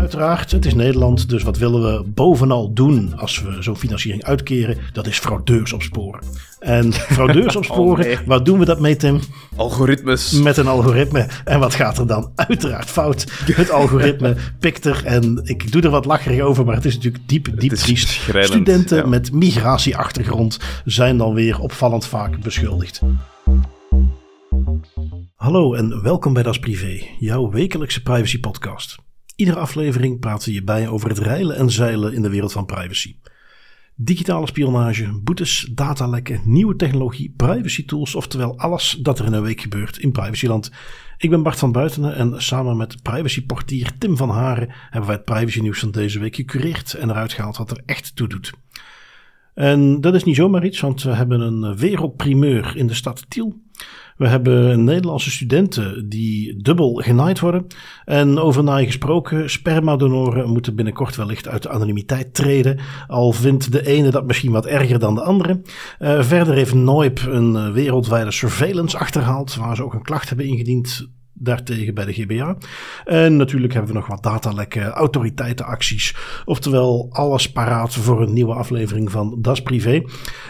Uiteraard, het is Nederland, dus wat willen we bovenal doen als we zo'n financiering uitkeren? Dat is fraudeurs opsporen. En fraudeurs opsporen, Oh, nee. waar doen we dat mee, Tim? Algoritmes. Met een algoritme. En wat gaat er dan uiteraard fout? Het algoritme pikt er, en ik doe er wat lacherig over, maar het is natuurlijk diep, diep triest. Studenten ja. met migratieachtergrond zijn dan weer opvallend vaak beschuldigd. Hallo en welkom bij Das Privé, jouw wekelijkse privacy podcast. Iedere aflevering praten we je bij over het reilen en zeilen in de wereld van privacy. Digitale spionage, boetes, datalekken, nieuwe technologie, privacy tools, oftewel alles dat er in een week gebeurt in privacyland. Ik ben Bart van Buitenen en samen met privacyportier Tim van Haren hebben wij het privacy nieuws van deze week gecureerd en eruit gehaald wat er echt toe doet. En dat is niet zomaar iets, want we hebben een wereldprimeur in de stad Tiel. We hebben Nederlandse studenten die dubbel genaaid worden. En over naai gesproken, spermadonoren moeten binnenkort wellicht uit de anonimiteit treden. Al vindt de ene dat misschien wat erger dan de andere. Eh, verder heeft Noip een eh, wereldwijde surveillance achterhaald, waar ze ook een klacht hebben ingediend daartegen bij de GBA. En natuurlijk hebben we nog wat datalekken, autoriteitenacties. Oftewel alles paraat voor een nieuwe aflevering van Das Privé.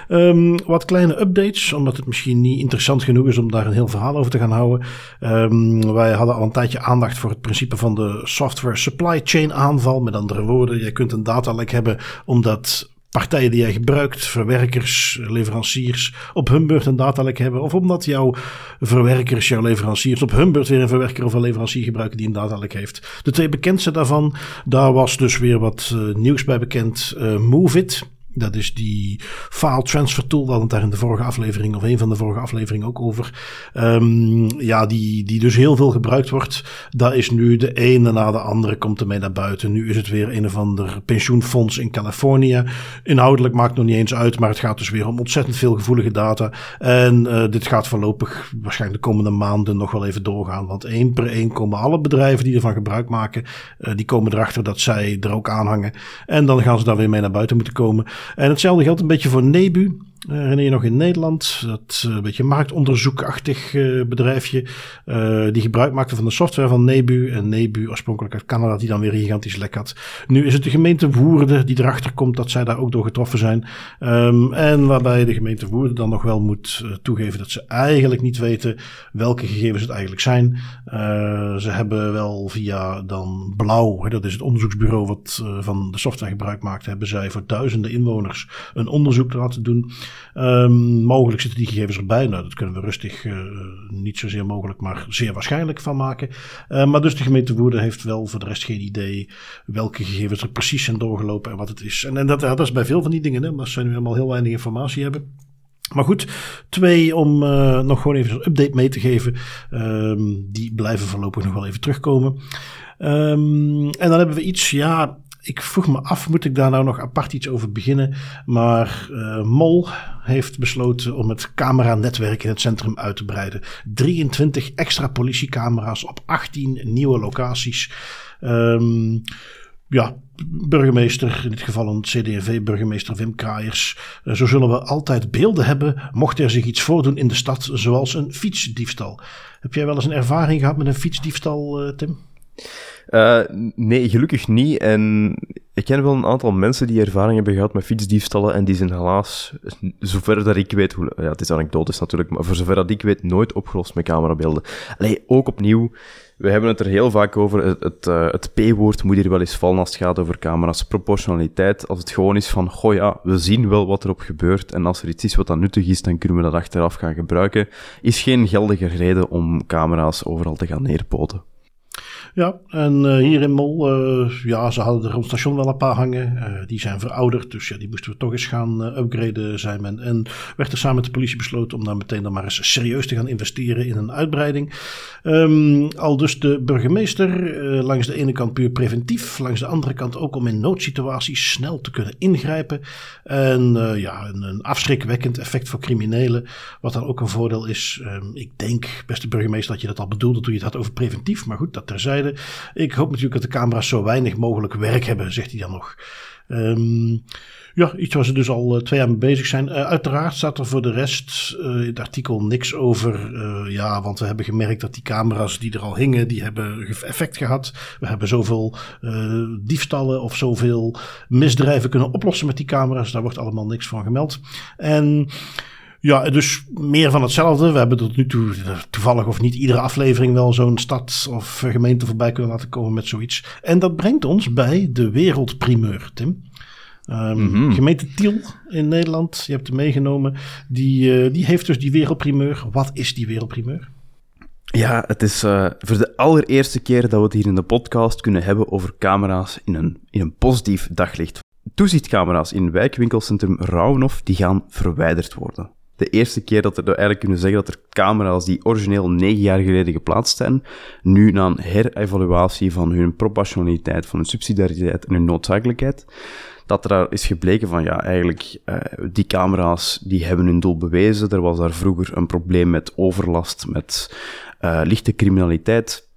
Ehm, wat kleine updates, omdat het misschien niet interessant genoeg is om daar een heel verhaal over te gaan houden. Ehm, wij hadden al een tijdje aandacht voor het principe van de software supply chain aanval. Met andere woorden, je kunt een datalek hebben omdat partijen die jij gebruikt, verwerkers, leveranciers, op hun beurt een datalek hebben. Of omdat jouw verwerkers, jouw leveranciers op hun beurt weer een verwerker of een leverancier gebruiken die een datalek heeft. De twee bekendste daarvan, daar was dus weer wat eh, nieuws bij bekend. Eh, MoveIt. Dat is die file transfer tool. We hadden het daar in de vorige aflevering, of een van de vorige afleveringen ook over. Ehm, ja, die, die dus heel veel gebruikt wordt. Daar is nu de ene na de andere komt ermee naar buiten. Nu is het weer een of ander pensioenfonds in Californië. Inhoudelijk maakt het nog niet eens uit, maar het gaat dus weer om ontzettend veel gevoelige data. En eh, dit gaat voorlopig, waarschijnlijk de komende maanden, nog wel even doorgaan. Want één per één komen alle bedrijven die ervan gebruik maken, eh, die komen erachter dat zij er ook aan hangen. En dan gaan ze daar weer mee naar buiten moeten komen. En hetzelfde geldt een beetje voor Nebu. Eh, Herinner je nog in Nederland, dat eh, een beetje marktonderzoekachtig eh, bedrijfje, eh, die gebruik maakte van de software van Nebu. En Nebu, oorspronkelijk uit Canada, die dan weer een gigantisch lek had. Nu is het de gemeente Woerden die erachter komt dat zij daar ook door getroffen zijn. Ehm, en waarbij de gemeente Woerden dan nog wel moet eh, toegeven dat ze eigenlijk niet weten welke gegevens het eigenlijk zijn. Eh, ze hebben wel via dan Blauw, dat is het onderzoeksbureau wat eh, van de software gebruik maakt, hebben zij voor duizenden inwoners een onderzoek laten doen. Ehm, mogelijk zitten die gegevens erbij. Nou, dat kunnen we rustig, eh, niet zozeer mogelijk, maar zeer waarschijnlijk van maken. Eh, maar dus de gemeente Woerden heeft wel voor de rest geen idee welke gegevens er precies zijn doorgelopen en wat het is. En, dat, dat is bij veel van die dingen, hè, omdat ze nu helemaal heel weinig informatie hebben. Maar goed, twee om eh, nog gewoon even een update mee te geven. Ehm, die blijven voorlopig nog wel even terugkomen. Ehm, en dan hebben we iets, ja, ik vroeg me af, moet ik daar nou nog apart iets over beginnen? Maar eh, Mol heeft besloten om het cameranetwerk in het centrum uit te breiden. 23 extra politiecamera's op 18 nieuwe locaties. Ehm ja, burgemeester, in dit geval een CD&V-burgemeester Wim Kraaiers. Eh, Zo zullen we altijd beelden hebben, mocht er zich iets voordoen in de stad, zoals een fietsdiefstal. Heb jij wel eens een ervaring gehad met een fietsdiefstal, eh, Tim? Eh, nee, gelukkig niet. En ik ken wel een aantal mensen die ervaring hebben gehad met fietsdiefstallen. En die zijn helaas, zover dat ik weet, hoe, ja, het is anekdotisch natuurlijk, maar voor zover dat ik weet, nooit opgelost met camerabeelden. Allee, ook opnieuw, we hebben het er heel vaak over. Het, het, eh, het P-woord moet hier wel eens vallen als het gaat over camera's. Proportionaliteit, als het gewoon is van, goh ja, we zien wel wat erop gebeurt. En als er iets is wat dan nuttig is, dan kunnen we dat achteraf gaan gebruiken. Is geen geldige reden om camera's overal te gaan neerpoten. Ja, en eh, hier in Mol, eh, ja, ze hadden er rond station wel een paar hangen. Eh, die zijn verouderd, dus ja, die moesten we toch eens gaan upgraden, zei men. En werd er samen met de politie besloten om daar meteen dan maar eens serieus te gaan investeren in een uitbreiding. Ehm, al dus de burgemeester, langs de ene kant puur preventief, langs de andere kant ook om in noodsituaties snel te kunnen ingrijpen. En ja, een, een afschrikwekkend effect voor criminelen, wat dan ook een voordeel is. Ehm, ik denk, beste burgemeester, dat je dat al bedoelde toen je het had over preventief, maar goed, dat terzijde. Ik hoop natuurlijk dat de camera's zo weinig mogelijk werk hebben, zegt hij dan nog. Ehm, ja, iets waar ze dus al twee jaar mee bezig zijn. uiteraard staat er voor de rest in het artikel niks over. ja, want we hebben gemerkt dat die camera's die er al hingen, die hebben effect gehad. We hebben zoveel diefstallen of zoveel misdrijven kunnen oplossen met die camera's. Daar wordt allemaal niks van gemeld. En ja, dus meer van hetzelfde. We hebben tot nu toe toevallig of niet iedere aflevering wel zo'n stad of gemeente voorbij kunnen laten komen met zoiets. En dat brengt ons bij de wereldprimeur, Tim. Um, Gemeente Tiel in Nederland, je hebt hem meegenomen, die, uh, die heeft dus die wereldprimeur. Wat is die wereldprimeur? Ja, het is uh, voor de allereerste keer dat we het hier in de podcast kunnen hebben over camera's in een, in een positief daglicht. Toezichtcamera's in wijkwinkelcentrum Rauwenof die gaan verwijderd worden de eerste keer dat we eigenlijk kunnen zeggen dat er camera's die origineel negen jaar geleden geplaatst zijn, nu na een herevaluatie van hun proportionaliteit, van hun subsidiariteit en hun noodzakelijkheid, dat er daar is gebleken van ja, eigenlijk uh, die camera's die hebben hun doel bewezen. Er was daar vroeger een probleem met overlast, met uh, lichte criminaliteit.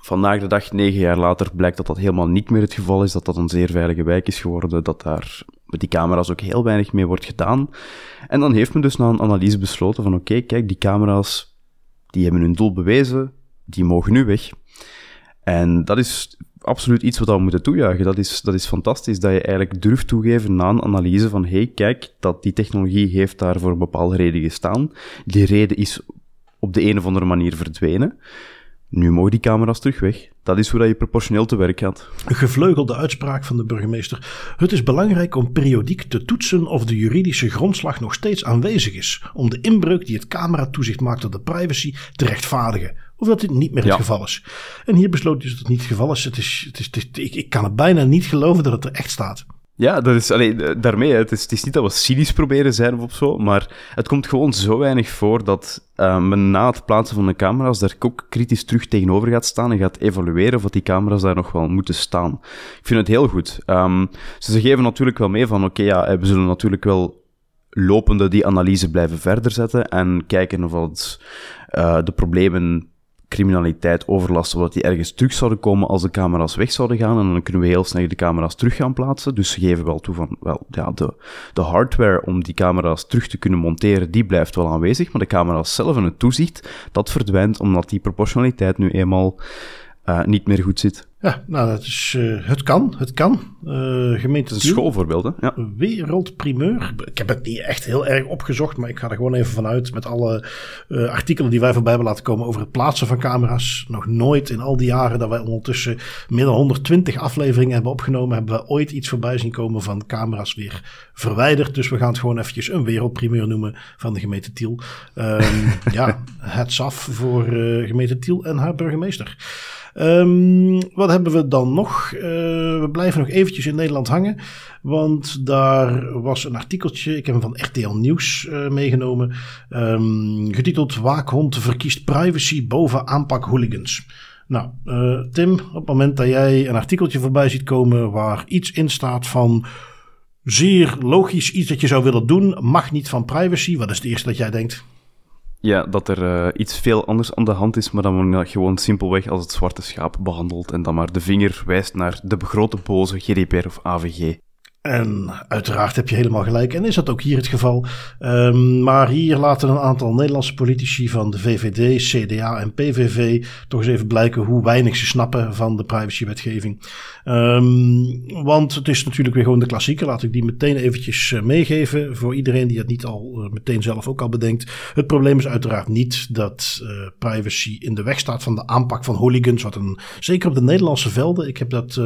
Vandaag de dag, negen jaar later, blijkt dat dat helemaal niet meer het geval is, dat dat een zeer veilige wijk is geworden, dat daar met die camera's ook heel weinig mee wordt gedaan. En dan heeft men dus na een analyse besloten van oké, kijk, die camera's, die hebben hun doel bewezen, die mogen nu weg. En dat is absoluut iets wat we moeten toejuichen. Dat is, dat is fantastisch, dat je eigenlijk durft toegeven na een analyse van hey, kijk, dat die technologie heeft daar voor een bepaalde reden gestaan. Die reden is op de een of andere manier verdwenen. Nu mogen die camera's terug weg. Dat is hoe dat je proportioneel te werk gaat. Een gevleugelde uitspraak van de burgemeester. Het is belangrijk om periodiek te toetsen of de juridische grondslag nog steeds aanwezig is. Om de inbreuk die het cameratoezicht maakt op de privacy te rechtvaardigen. Of dat dit niet meer het geval is. En hier besloot dus dat het niet het geval is. Het is, het is, het is ik, ik kan het bijna niet geloven dat het er echt staat. Ja, dat is, allee, daarmee, het is, het is niet dat we cynisch proberen zijn of zo, maar het komt gewoon zo weinig voor dat uh, men na het plaatsen van de camera's daar ook kritisch terug tegenover gaat staan en gaat evalueren of die camera's daar nog wel moeten staan. Ik vind het heel goed. Um, ze geven natuurlijk wel mee van, oké, ja, we zullen natuurlijk wel lopende die analyse blijven verder zetten en kijken of uh, de problemen criminaliteit, overlast, zodat die ergens terug zouden komen als de camera's weg zouden gaan. En dan kunnen we heel snel de camera's terug gaan plaatsen. Dus ze geven wel toe van, wel, ja, de, de hardware om die camera's terug te kunnen monteren, die blijft wel aanwezig. Maar de camera's zelf en het toezicht, dat verdwijnt omdat die proportionaliteit nu eenmaal uh, niet meer goed zit. Ja, nou, dat is, uh, het kan, het kan. Uh, gemeente een schoolvoorbeeld, hè? Ja. Wereldprimeur. Ik heb het niet echt heel erg opgezocht, maar ik ga er gewoon even vanuit met alle uh, artikelen die wij voorbij hebben laten komen over het plaatsen van camera's. Nog nooit in al die jaren dat wij ondertussen meer dan 120 afleveringen hebben opgenomen, hebben we ooit iets voorbij zien komen van camera's weer verwijderd. Dus we gaan het gewoon eventjes een wereldprimeur noemen van de gemeente Tiel. Um, ja, het af voor gemeente Tiel en haar burgemeester. Um, wat hebben we dan nog? Uh, we blijven nog eventjes in Nederland hangen. Want daar was een artikeltje, ik heb hem van RTL Nieuws uh, meegenomen. Um, getiteld Waakhond verkiest privacy boven aanpak hooligans. Nou, uh, Tim, op het moment dat jij een artikeltje voorbij ziet komen waar iets in staat van zeer logisch iets dat je zou willen doen, mag niet van privacy. Wat is het eerste dat jij denkt? Ja, dat er uh, iets veel anders aan de hand is, maar dan wordt dat gewoon simpelweg als het zwarte schaap behandeld en dan maar de vinger wijst naar de begrote boze GDPR of AVG. En uiteraard heb je helemaal gelijk. En is dat ook hier het geval. Um, maar hier laten een aantal Nederlandse politici van de VVD, CDA en PVV toch eens even blijken hoe weinig ze snappen van de privacywetgeving. Um, want het is natuurlijk weer gewoon de klassieker. Laat ik die meteen eventjes uh, meegeven voor iedereen die het niet al uh, meteen zelf ook al bedenkt. Het probleem is uiteraard niet dat uh, privacy in de weg staat van de aanpak van hooligans. Wat een, zeker op de Nederlandse velden. Ik heb dat,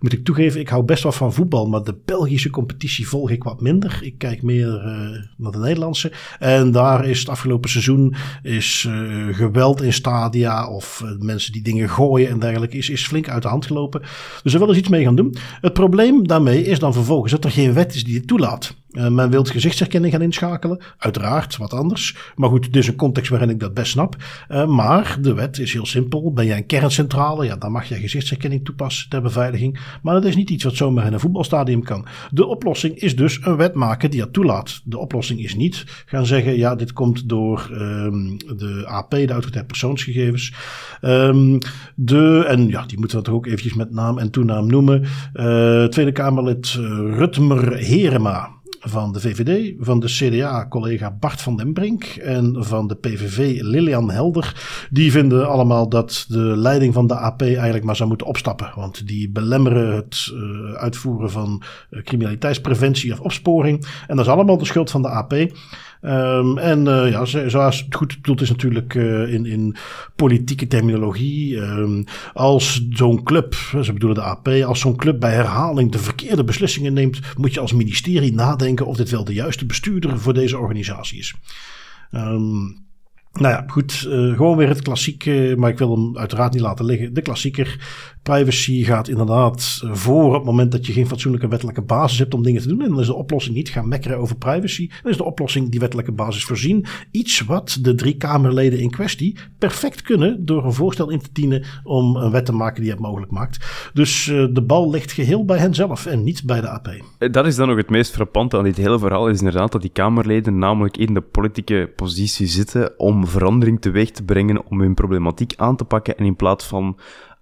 moet ik toegeven, ik hou best wel van voetbal, maar de Belgische competitie volg ik wat minder. Ik kijk meer uh, naar de Nederlandse. En daar is het afgelopen seizoen is, uh, geweld in stadia of uh, mensen die dingen gooien en dergelijke is, is flink uit de hand gelopen. Dus er willen eens iets mee gaan doen. Het probleem daarmee is dan vervolgens dat er geen wet is die het toelaat. Uh, men wil gezichtsherkenning gaan inschakelen. Uiteraard, wat anders. Maar goed, dit is een context waarin ik dat best snap. Uh, maar de wet is heel simpel. Ben jij een kerncentrale, ja, dan mag je gezichtsherkenning toepassen ter beveiliging. Maar dat is niet iets wat zomaar in een voetbalstadium kan. De oplossing is dus een wet maken die dat toelaat. De oplossing is niet gaan zeggen, ja, dit komt door um, de AP, de autoriteit persoonsgegevens. Um, de, en ja, die moeten we toch ook eventjes met naam en toenaam noemen. Uh, Tweede Kamerlid Rutmer Herema van de VVD, van de CDA-collega Bart van den Brink en van de PVV Lilian Helder. Die vinden allemaal dat de leiding van de AP eigenlijk maar zou moeten opstappen. Want die belemmeren het uh, uitvoeren van uh, criminaliteitspreventie of opsporing. En dat is allemaal de schuld van de AP. Um, en uh, ja, zoals het goed bedoeld is natuurlijk uh, in, in politieke terminologie. Um, als zo'n club, ze bedoelen de AP, als zo'n club bij herhaling de verkeerde beslissingen neemt, moet je als ministerie nadenken of dit wel de juiste bestuurder voor deze organisatie is. Um, nou ja, goed. Uh, gewoon weer het klassieke, maar ik wil hem uiteraard niet laten liggen. De klassieker. Privacy gaat inderdaad voor het moment dat je geen fatsoenlijke wettelijke basis hebt om dingen te doen. En dan is de oplossing niet gaan mekkeren over privacy. Dan is de oplossing die wettelijke basis voorzien. Iets wat de drie Kamerleden in kwestie perfect kunnen door een voorstel in te dienen om een wet te maken die het mogelijk maakt. Dus uh, de bal ligt geheel bij hen zelf en niet bij de AP. Eh, dat is dan ook het meest frappante aan dit hele verhaal, is inderdaad dat die Kamerleden namelijk in de politieke positie zitten om verandering teweeg te brengen, om hun problematiek aan te pakken en in plaats van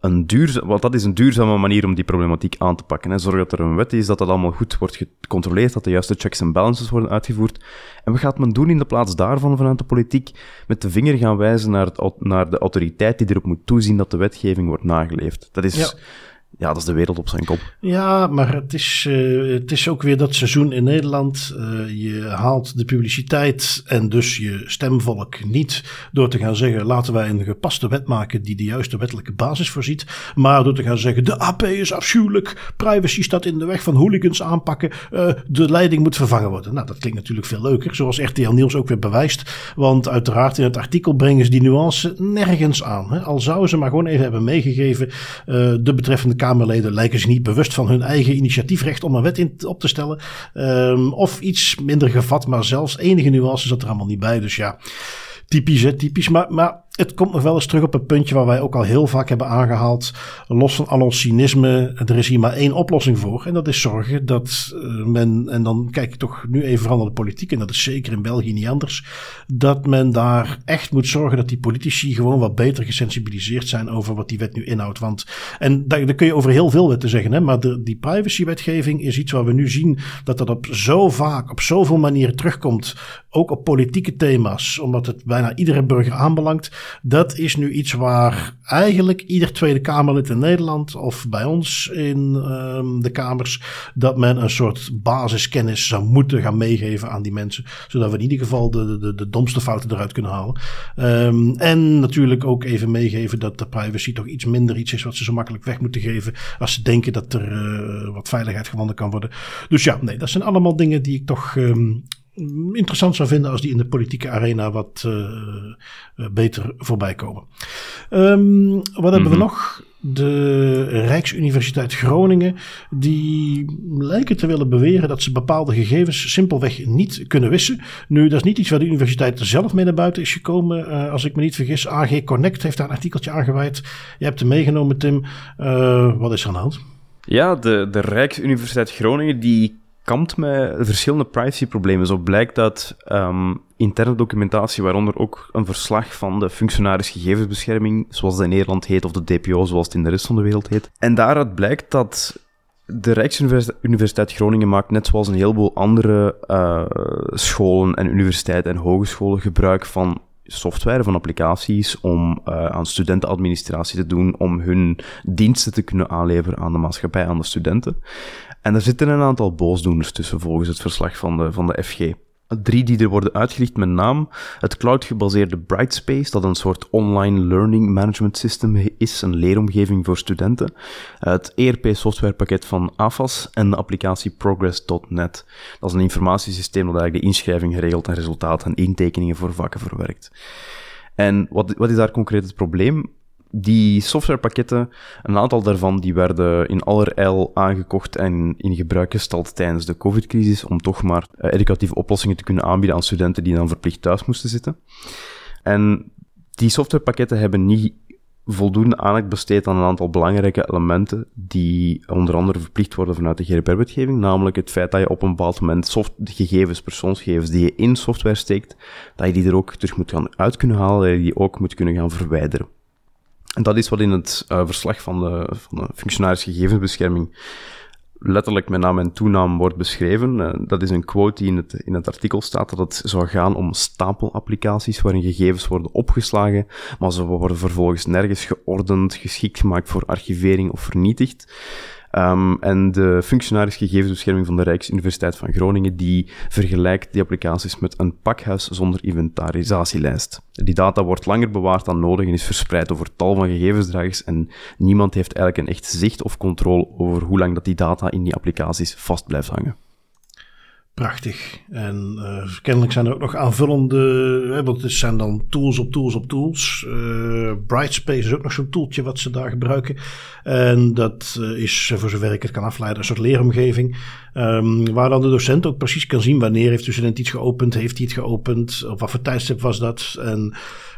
een duurzame, want dat is een duurzame manier om die problematiek aan te pakken. Hè. Zorg dat er een wet is, dat dat allemaal goed wordt gecontroleerd, dat de juiste checks en balances worden uitgevoerd. En wat gaat men doen in de plaats daarvan vanuit de politiek? Met de vinger gaan wijzen naar, het, naar de autoriteit die erop moet toezien dat de wetgeving wordt nageleefd. Dat is... Ja ja, dat is de wereld op zijn kop. Ja, maar het is, uh, het is ook weer dat seizoen in Nederland. Uh, je haalt de publiciteit en dus je stemvolk niet door te gaan zeggen: laten wij een gepaste wet maken die de juiste wettelijke basis voorziet. Maar door te gaan zeggen: de AP is afschuwelijk, privacy staat in de weg van hooligans aanpakken, uh, de leiding moet vervangen worden. Nou, dat klinkt natuurlijk veel leuker, zoals RTL Nieuws ook weer bewijst. Want uiteraard in het artikel brengen ze die nuance nergens aan. Hè? Al zouden ze maar gewoon even hebben meegegeven: de betreffende Kamerleden lijken zich niet bewust van hun eigen initiatiefrecht om een wet in, op te stellen. Um, of iets minder gevat, maar zelfs enige nuances zat er allemaal niet bij. Dus ja, typisch hè, typisch. Maar, maar het komt nog wel eens terug op een puntje waar wij ook al heel vaak hebben aangehaald. Los van al ons cynisme, er is hier maar één oplossing voor. En dat is zorgen dat uh, men, en dan kijk ik toch nu even vooral naar de politiek, en dat is zeker in België niet anders, dat men daar echt moet zorgen dat die politici gewoon wat beter gesensibiliseerd zijn over wat die wet nu inhoudt. Want, en daar, daar kun je over heel veel wetten zeggen, hè, maar de, die privacywetgeving is iets waar we nu zien dat dat op zo vaak, op zoveel manieren terugkomt. Ook op politieke thema's, omdat het bijna iedere burger aanbelangt dat is nu iets waar eigenlijk ieder Tweede Kamerlid in Nederland of bij ons in um, de Kamers, dat men een soort basiskennis zou moeten gaan meegeven aan die mensen. Zodat we in ieder geval de, de, de domste fouten eruit kunnen halen. Um, en natuurlijk ook even meegeven dat de privacy toch iets minder iets is wat ze zo makkelijk weg moeten geven. Als ze denken dat er uh, wat veiligheid gewonnen kan worden. Dus ja, nee, dat zijn allemaal dingen die ik toch um, interessant zou vinden als die in de politieke arena wat uh, beter voorbij komen. Um, wat hebben mm -hmm. we mhm. nog? De Rijksuniversiteit Groningen, die lijken te willen beweren dat ze bepaalde gegevens simpelweg niet kunnen wissen. Nu, dat is niet iets waar de universiteit zelf mee naar buiten is gekomen. Uh, als ik me niet vergis, AG Connect heeft daar een artikeltje aangeweid. Je hebt hem meegenomen, Tim. Uh, wat is er aan de hand? Ja, de, de Rijksuniversiteit Groningen die kampt met verschillende privacyproblemen. Zo blijkt dat um, interne documentatie, waaronder ook een verslag van de functionaris gegevensbescherming, zoals dat in Nederland heet, of de DPO, zoals het in de rest van de wereld heet. En daaruit blijkt dat de Rijksuniversiteit Groningen maakt, net zoals een heleboel andere uh, scholen en universiteiten en hogescholen, gebruik van software, van applicaties, om uh, aan studentenadministratie te doen, om hun diensten te kunnen aanleveren aan de maatschappij, aan de studenten. En er zitten een aantal boosdoeners tussen volgens het verslag van de, van de FG. Drie die er worden uitgelicht met naam. Het cloud-gebaseerde Brightspace, dat een soort online learning management system is, een leeromgeving voor studenten. Het ERP-softwarepakket van AFAS en de applicatie Progress.net. Dat is een informatiesysteem dat eigenlijk de inschrijving geregeld en resultaten en intekeningen voor vakken verwerkt. En wat, wat is daar concreet het probleem? Die softwarepakketten, een aantal daarvan, die werden in allerijl aangekocht en in gebruik gesteld tijdens de COVID-crisis, om toch maar uh, educatieve oplossingen te kunnen aanbieden aan studenten die dan verplicht thuis moesten zitten. En die softwarepakketten hebben niet voldoende aandacht besteed aan een aantal belangrijke elementen die onder andere verplicht worden vanuit de GDPR-wetgeving, namelijk het feit dat je op een bepaald moment gegevens, persoonsgegevens die je in software steekt, dat je die er ook terug moet gaan uit kunnen halen, dat je die ook moet kunnen gaan verwijderen. En dat is wat in het uh, verslag van de, van de functionaris gegevensbescherming letterlijk met naam en toenaam wordt beschreven. Uh, dat is een quote die in het, in het artikel staat, dat het zou gaan om stapelapplicaties waarin gegevens worden opgeslagen, maar ze worden vervolgens nergens geordend, geschikt gemaakt voor archivering of vernietigd. Um, en de functionaris gegevensbescherming van de Rijksuniversiteit van Groningen, die vergelijkt die applicaties met een pakhuis zonder inventarisatielijst. Die data wordt langer bewaard dan nodig en is verspreid over tal van gegevensdragers en niemand heeft eigenlijk een echt zicht of controle over hoe lang dat die data in die applicaties vast blijft hangen. Prachtig. En uh, kennelijk zijn er ook nog aanvullende, hè, want het zijn dan tools op tools op tools. Uh, Brightspace is ook nog zo'n tooltje wat ze daar gebruiken. En dat uh, is, voor zover ik het kan afleiden, een soort leeromgeving. Um, waar dan de docent ook precies kan zien wanneer heeft de student iets geopend, heeft hij het geopend, op wat voor tijdstip was dat. En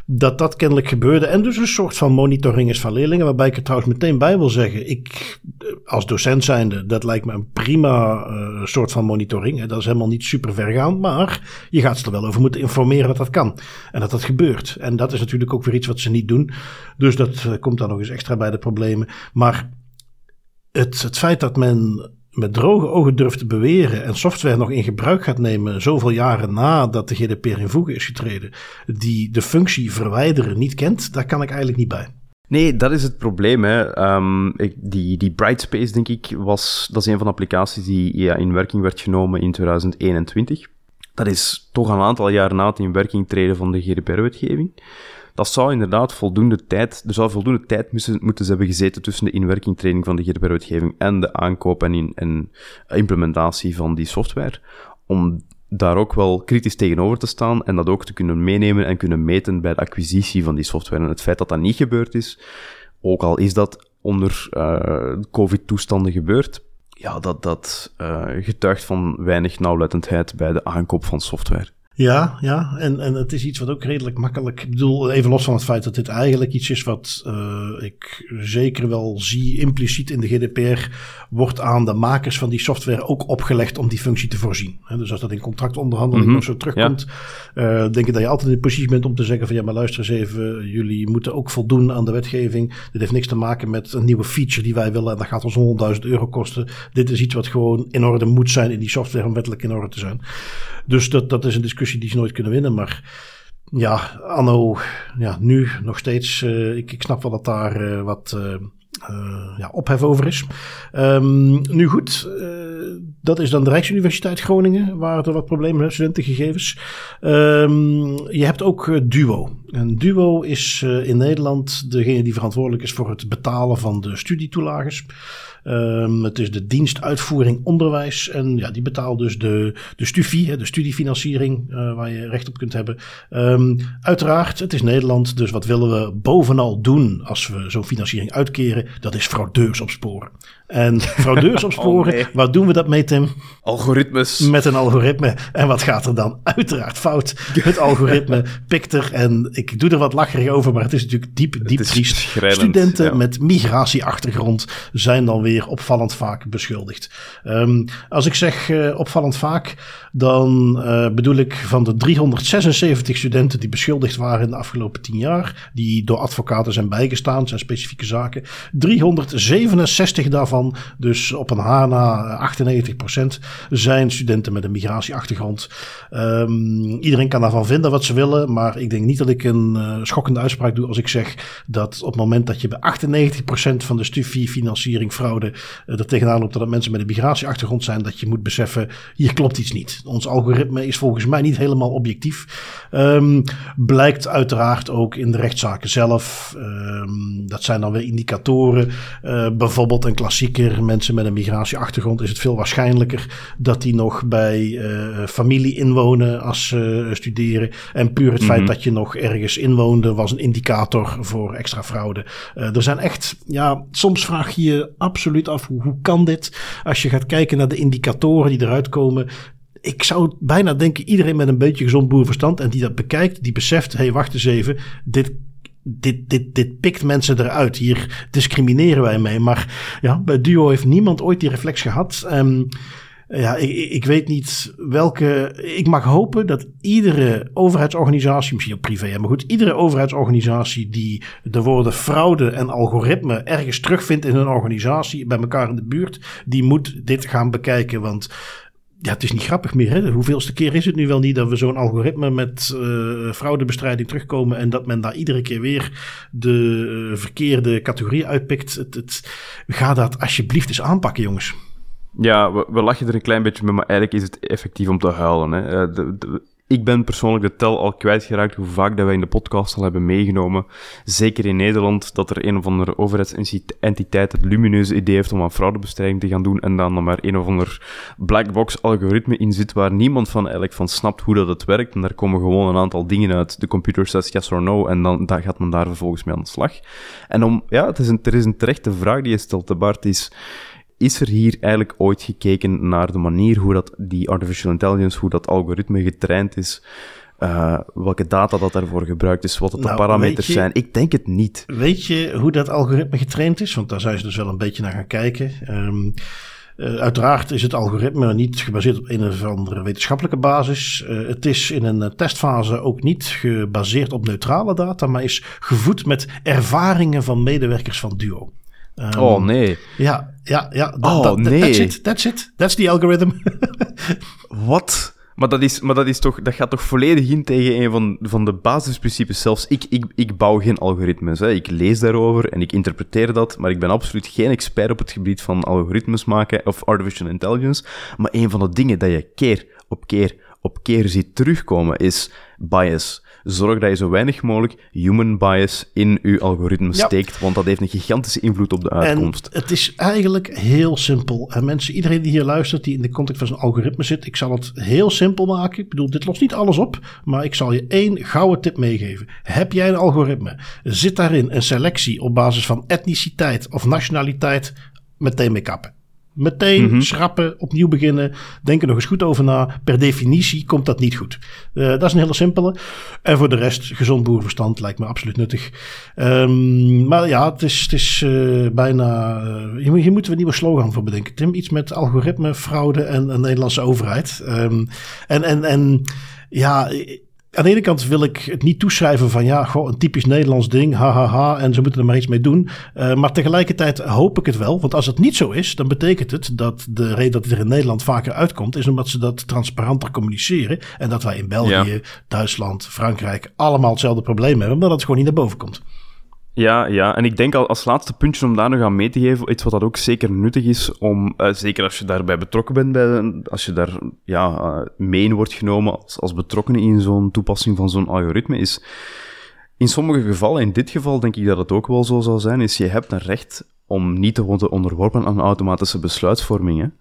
dat dat kennelijk gebeurde. En dus een soort van monitoring is van leerlingen. Waarbij ik er trouwens meteen bij wil zeggen. Ik, als docent zijnde, dat lijkt me een prima uh, soort van monitoring. Dat is helemaal niet super vergaand. Maar je gaat ze er wel over moeten informeren dat dat kan. En dat dat gebeurt. En dat is natuurlijk ook weer iets wat ze niet doen. Dus dat uh, komt dan nog eens extra bij de problemen. Maar het, het feit dat men met droge ogen durft te beweren en software nog in gebruik gaat nemen zoveel jaren nadat de GDPR in voege is getreden, die de functie verwijderen niet kent, daar kan ik eigenlijk niet bij. Nee, dat is het probleem. Hè. Um, ik, die, die Brightspace, denk ik, was, dat is een van de applicaties die ja, in werking werd genomen in 2021. Dat is toch een aantal jaar na het in werking treden van de GDPR-wetgeving dat zou inderdaad voldoende tijd, er zou voldoende tijd moeten, moeten hebben gezeten tussen de inwerkingtraining van de GDPR-wetgeving en de aankoop en, in, en implementatie van die software, om daar ook wel kritisch tegenover te staan en dat ook te kunnen meenemen en kunnen meten bij de acquisitie van die software. En het feit dat dat niet gebeurd is, ook al is dat onder uh, COVID-toestanden gebeurd, ja, dat, dat uh, getuigt van weinig nauwlettendheid bij de aankoop van software. Ja, ja. En, en het is iets wat ook redelijk makkelijk. Ik bedoel, even los van het feit dat dit eigenlijk iets is wat uh, ik zeker wel zie impliciet in de GDPR. Wordt aan de makers van die software ook opgelegd om die functie te voorzien. dus als dat in contractonderhandeling mm -hmm. zo terugkomt, ja. uh, denk ik dat je altijd in de positie bent om te zeggen: van ja, maar luister eens even, jullie moeten ook voldoen aan de wetgeving. Dit heeft niks te maken met een nieuwe feature die wij willen en dat gaat ons 100.000 euro kosten. Dit is iets wat gewoon in orde moet zijn in die software om wettelijk in orde te zijn. Dus dat, dat is een discussie die ze nooit kunnen winnen. Maar ja, anno, ja, nu nog steeds. Uh, ik, ik snap wel dat daar uh, wat uh, ja, ophef over is. Um, nu goed, dat is dan de Rijksuniversiteit Groningen, waar er wat problemen met studentengegevens. Um, je hebt ook Duo. En Duo is in Nederland degene die verantwoordelijk is voor het betalen van de studietoelages. Um, het is de dienst uitvoering onderwijs. En ja, die betaalt dus de, de STUFI, de studiefinanciering, uh, waar je recht op kunt hebben. Um, uiteraard, het is Nederland, dus wat willen we bovenal doen als we zo'n financiering uitkeren? Dat is fraudeurs opsporen. En fraudeurs opsporen, oh nee. waar doen we dat mee, Tim? Algoritmes. Met een algoritme. En wat gaat er dan? Uiteraard fout. Het algoritme pikt er, en ik doe er wat lacherig over, maar het is natuurlijk diep, diep triest. Studenten ja. met migratieachtergrond zijn dan weer opvallend vaak beschuldigd. Um, als ik zeg uh, opvallend vaak, dan uh, bedoel ik van de 376 studenten die beschuldigd waren in de afgelopen 10 jaar, die door advocaten zijn bijgestaan, zijn specifieke zaken, 367 daarvan, dus op een haar na 98%, zijn studenten met een migratieachtergrond. Um, iedereen kan daarvan vinden wat ze willen, maar ik denk niet dat ik een uh, schokkende uitspraak doe als ik zeg dat op het moment dat je bij 98% van de studiefinanciering fraude uh, er tegenaan loopt dat het mensen met een migratieachtergrond zijn, dat je moet beseffen, hier klopt iets niet. Ons algoritme is volgens mij niet helemaal objectief. Um, blijkt uiteraard ook in de rechtszaken zelf. Um, dat zijn dan weer indicatoren. Uh, bijvoorbeeld een klassieker, mensen met een migratieachtergrond is het veel waarschijnlijker dat die nog bij uh, familie inwonen als ze uh, studeren. En puur het mm -hmm. feit dat je nog ergens inwoonde, was een indicator voor extra fraude. er zijn echt, ja, soms vraag je je absoluut af hoe, hoe kan dit? Als je gaat kijken naar de indicatoren die eruit komen, ik zou bijna denken, iedereen met een beetje gezond boerverstand en die dat bekijkt, die beseft, hé, hey, wacht eens even, dit dit, dit, dit pikt mensen eruit. Hier discrimineren wij mee. Maar ja, bij Duo heeft niemand ooit die reflex gehad. Um, ja, ik, ik weet niet welke. Ik mag hopen dat iedere overheidsorganisatie, misschien ook privé, maar goed, iedere overheidsorganisatie die de woorden fraude en algoritme ergens terugvindt in hun organisatie, bij elkaar in de buurt, die moet dit gaan bekijken. Want ja, het is niet grappig meer. Hè? Hoeveelste keer is het nu wel niet dat we zo'n algoritme met uh, fraudebestrijding terugkomen en dat men daar iedere keer weer de uh, verkeerde categorie uitpikt? Het, het, ga dat alsjeblieft eens aanpakken, jongens. Ja, we, we lachen er een klein beetje mee, maar eigenlijk is het effectief om te huilen. Hè? De, de, ik ben persoonlijk de tel al kwijtgeraakt hoe vaak dat wij in de podcast al hebben meegenomen. Zeker in Nederland, dat er een of andere overheidsentiteit het lumineuze idee heeft om aan fraudebestrijding te gaan doen en dan maar een of ander blackbox algoritme in zit waar niemand van eigenlijk van snapt hoe dat het werkt. En daar komen gewoon een aantal dingen uit. De computer says yes or no en dan, dan gaat men daar vervolgens mee aan de slag. En om, ja, het is een, er is een terechte vraag die je stelt, Bart, is is er hier eigenlijk ooit gekeken naar de manier hoe dat die artificial intelligence, hoe dat algoritme getraind is, uh, welke data dat daarvoor gebruikt is, wat het nou, de parameters zijn? Ik denk het niet. Weet je hoe dat algoritme getraind is? Want daar zijn ze dus wel een beetje naar gaan kijken. Um, uh, uiteraard is het algoritme niet gebaseerd op een of andere wetenschappelijke basis. Uh, het is in een testfase ook niet gebaseerd op neutrale data, maar is gevoed met ervaringen van medewerkers van Duo. Um, oh nee. Ja, ja, ja. Dat, oh dat, nee. That's it, that's it. That's the algorithm. Wat? Maar dat, is, maar dat, is toch, dat gaat toch volledig in tegen een van, van de basisprincipes. Zelfs ik, ik, ik bouw geen algoritmes. Hè. Ik lees daarover en ik interpreteer dat, maar ik ben absoluut geen expert op het gebied van algoritmes maken of artificial intelligence. Maar een van de dingen dat je keer op keer op keer ziet terugkomen is bias zorg dat je zo weinig mogelijk human bias in je algoritme steekt, want dat heeft een gigantische invloed op de uitkomst. En het is eigenlijk heel simpel. En mensen, iedereen die hier luistert, die in de context van zijn algoritme zit, ik zal het heel simpel maken. Ik bedoel, dit lost niet alles op, maar ik zal je één gouden tip meegeven. Heb jij een algoritme? Zit daarin een selectie op basis van etniciteit of nationaliteit? Meteen mee kappen. Meteen mm schrappen, opnieuw beginnen. Denk er nog eens goed over na. Per definitie komt dat niet goed. Uh, dat is een hele simpele. En voor de rest, gezond boerverstand lijkt me absoluut nuttig. Um, maar ja, het is, het is uh, bijna. Uh, hier, hier, moeten we een nieuwe slogan voor bedenken. Tim, iets met algoritme, fraude en een Nederlandse overheid. Um, en, en, en ja aan de ene kant wil ik het niet toeschrijven van ja, gewoon een typisch Nederlands ding, hahaha, ha, ha, en ze moeten er maar iets mee doen. Uh, maar tegelijkertijd hoop ik het wel, want als het niet zo is, dan betekent het dat de reden dat het er in Nederland vaker uitkomt, is omdat ze dat transparanter communiceren. En dat wij in België, Duitsland, Frankrijk allemaal hetzelfde probleem hebben, maar dat het gewoon niet naar boven komt. Ja, ja, en ik denk als laatste puntje om daar nog aan mee te geven, iets wat dat ook zeker nuttig is, om, uh, zeker als je daarbij betrokken bent, bij, als je daar ja, uh, mee wordt genomen als, als betrokkenen in zo'n toepassing van zo'n algoritme, is in sommige gevallen, in dit geval denk ik dat het ook wel zo zal zijn, is je hebt een recht om niet te worden onderworpen aan automatische besluitvorming.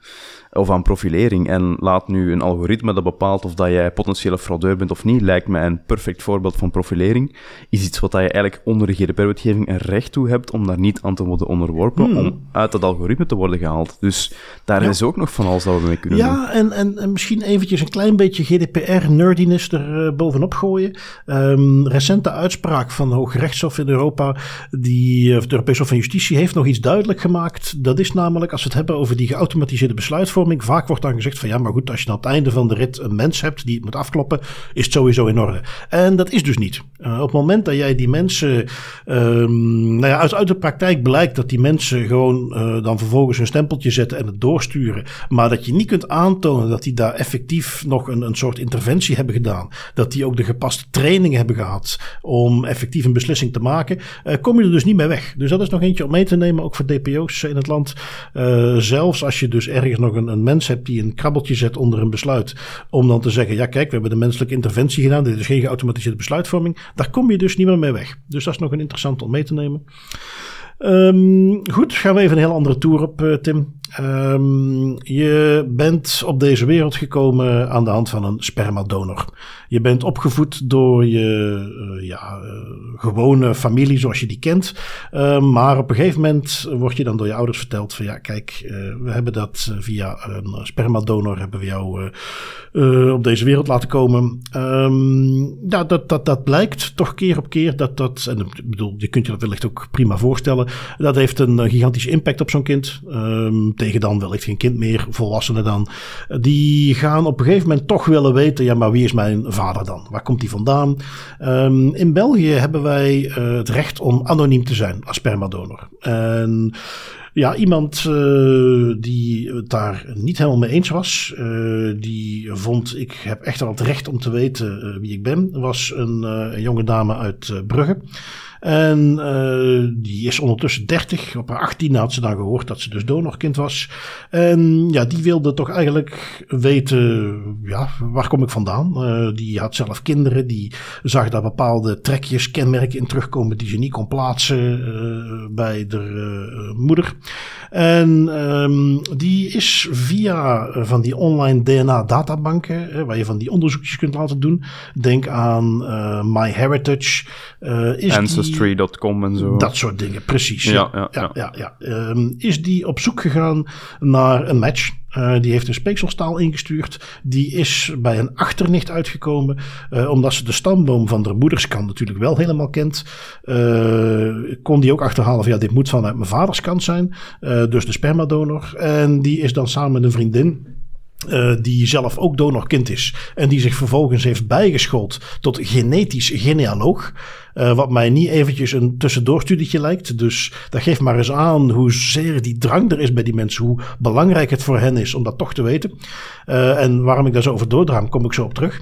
Of aan profilering. En laat nu een algoritme dat bepaalt of dat jij potentiële fraudeur bent of niet, lijkt mij een perfect voorbeeld van profilering. Is iets wat je eigenlijk onder de GDPR-wetgeving een recht toe hebt om daar niet aan te worden onderworpen, hmm. om uit dat algoritme te worden gehaald. Dus daar is ook nog van alles dat we mee kunnen ja, doen. Ja, en, en, en, misschien eventjes een klein beetje GDPR-nerdiness er uh, bovenop gooien. Um, recente uitspraak van de Hooggerechtshof in Europa, die, of de Europese Hof van Justitie, heeft nog iets duidelijk gemaakt. Dat is namelijk, als we het hebben over die geautomatiseerde besluitvorming, Vaak wordt dan gezegd van ja, maar goed, als je aan het einde van de rit een mens hebt die het moet afkloppen, is het sowieso in orde. En dat is dus niet. Uh, op het moment dat jij die mensen, um, nou ja, uit, uit de praktijk blijkt dat die mensen gewoon uh, dan vervolgens een stempeltje zetten en het doorsturen, maar dat je niet kunt aantonen dat die daar effectief nog een, een soort interventie hebben gedaan, dat die ook de gepaste training hebben gehad om effectief een beslissing te maken, uh, kom je er dus niet mee weg. Dus dat is nog eentje om mee te nemen, ook voor DPO's in het land. zelfs als je dus ergens nog een een mens hebt die een krabbeltje zet onder een besluit. Om dan te zeggen: ja, kijk, we hebben de menselijke interventie gedaan. Dit is geen geautomatiseerde besluitvorming. Daar kom je dus niet meer mee weg. Dus dat is nog een interessant om mee te nemen. Um, goed, gaan we even een heel andere tour op, uh, Tim. Um, je bent op deze wereld gekomen aan de hand van een spermadonor. Je bent opgevoed door je uh, ja, uh, gewone familie zoals je die kent. Uh, maar op een gegeven moment word je dan door je ouders verteld van ja, kijk, we hebben dat via een spermadonor hebben we jou op deze wereld laten komen. Um, ja, dat, dat, dat blijkt toch keer op keer dat dat, en ik bedoel, je kunt je dat wellicht ook prima voorstellen, dat heeft een gigantische impact op zo'n kind. Um, tegen dan wellicht geen kind meer, volwassenen dan. Die gaan op een gegeven moment toch willen weten, ja, maar wie is mijn vader Waar komt die vandaan? Um, in België hebben wij uh, het recht om anoniem te zijn als spermadonor. En ja, iemand uh, die het daar niet helemaal mee eens was, uh, die vond ik heb echt wel het recht om te weten wie ik ben, was een, een jonge dame uit Brugge. En uh, die is ondertussen 30. Op haar 18 had ze dan gehoord dat ze dus donorkind was. En ja, die wilde toch eigenlijk weten, ja, waar kom ik vandaan? Uh, die had zelf kinderen. Die zag daar bepaalde trekjes, kenmerken in terugkomen die ze niet kon plaatsen uh, bij de moeder. En um, die is via van die online DNA-databanken, waar je van die onderzoekjes kunt laten doen. Denk aan MyHeritage. is Ancestry. Ancestry.com en zo. Dat soort dingen, precies. Ja, ja, ja. ja, ja. Um, is die op zoek gegaan naar een match. Uh, die heeft een speekselstaal ingestuurd. Die is bij een achternicht uitgekomen. Uh, omdat ze de stamboom van de moederskant natuurlijk wel helemaal kent. Uh, kon die ook achterhalen van ja, dit moet vanuit mijn vaderskant zijn. dus de spermadonor. En die is dan samen met een vriendin uh, die zelf ook donorkind is. En die zich vervolgens heeft bijgeschoold tot genetisch genealoog. Uh, wat mij niet eventjes een tussendoorstudietje lijkt. Dus dat geeft maar eens aan hoezeer die drang er is bij die mensen. Hoe belangrijk het voor hen is om dat toch te weten. Uh, en waarom ik daar zo over doordraam, kom ik zo op terug.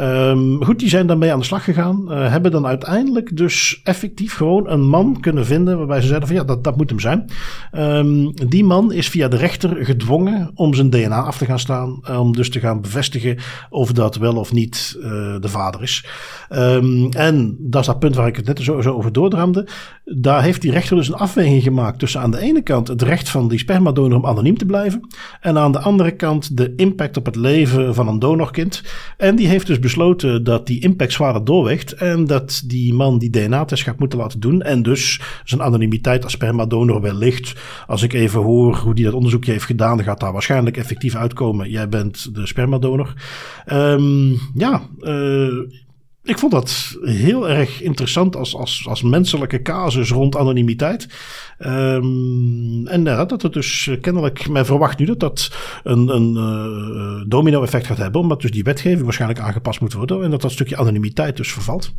Um, goed, die zijn daarmee aan de slag gegaan. Uh, hebben dan uiteindelijk dus effectief gewoon een man kunnen vinden. Waarbij ze zeiden van ja, dat, dat moet hem zijn. Um, die man is via de rechter gedwongen om zijn DNA af te gaan staan. Uh, om dus te gaan bevestigen of dat wel of niet uh, de vader is. Um, en dat is dat punt waar ik het net zo, zo over doordramde. Daar heeft die rechter dus een afweging gemaakt tussen aan de ene kant het recht van die spermadonor om anoniem te blijven. En aan de andere kant de impact op het leven van een donorkind. En die heeft dus besloten dat die impact zwaarder doorweegt. En dat die man die DNA-test gaat moeten laten doen. En dus zijn anonimiteit als spermadonor wellicht. Als ik even hoor hoe die dat onderzoekje heeft gedaan, dan gaat daar waarschijnlijk effectief uitkomen. Jij bent de spermadonor. Um, ja, uh, ik vond dat heel erg interessant als, als, als menselijke casus rond anonimiteit. Um, en ja, dat het dus kennelijk, men verwacht nu dat dat een, een uh, domino-effect gaat hebben, omdat dus die wetgeving waarschijnlijk aangepast moet worden en dat dat stukje anonimiteit dus vervalt.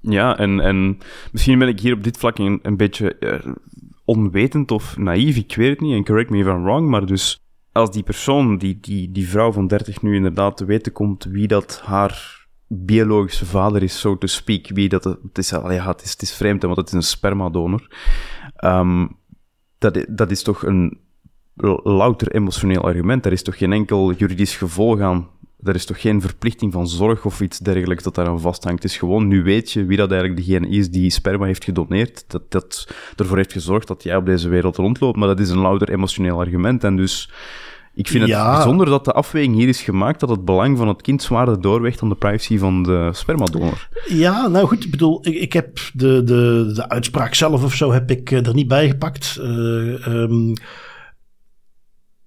Ja, en, en misschien ben ik hier op dit vlak een, een beetje onwetend of naïef, ik weet het niet, en correct me if I'm wrong, maar dus als die persoon, die, die, die vrouw van 30 nu inderdaad te weten komt wie dat haar biologische vader is, so to speak. Wie dat, het is, ja, het is, het is vreemd, want het is een spermadonor. Um, dat, dat is toch een louter emotioneel argument. Er is toch geen enkel juridisch gevolg aan. Er is toch geen verplichting van zorg of iets dergelijks dat daar aan vasthangt. Het is gewoon, nu weet je wie dat eigenlijk degene is die sperma heeft gedoneerd. Dat, dat ervoor heeft gezorgd dat jij op deze wereld rondloopt. Maar dat is een louter emotioneel argument. En dus ik vind het bijzonder dat de afweging hier is gemaakt dat het belang van het kind zwaarder doorweegt dan de privacy van de spermadonor. Ja, nou goed, ik bedoel, ik, ik heb de, de, de uitspraak zelf of zo heb ik eh, er niet bij gepakt. Uh, um,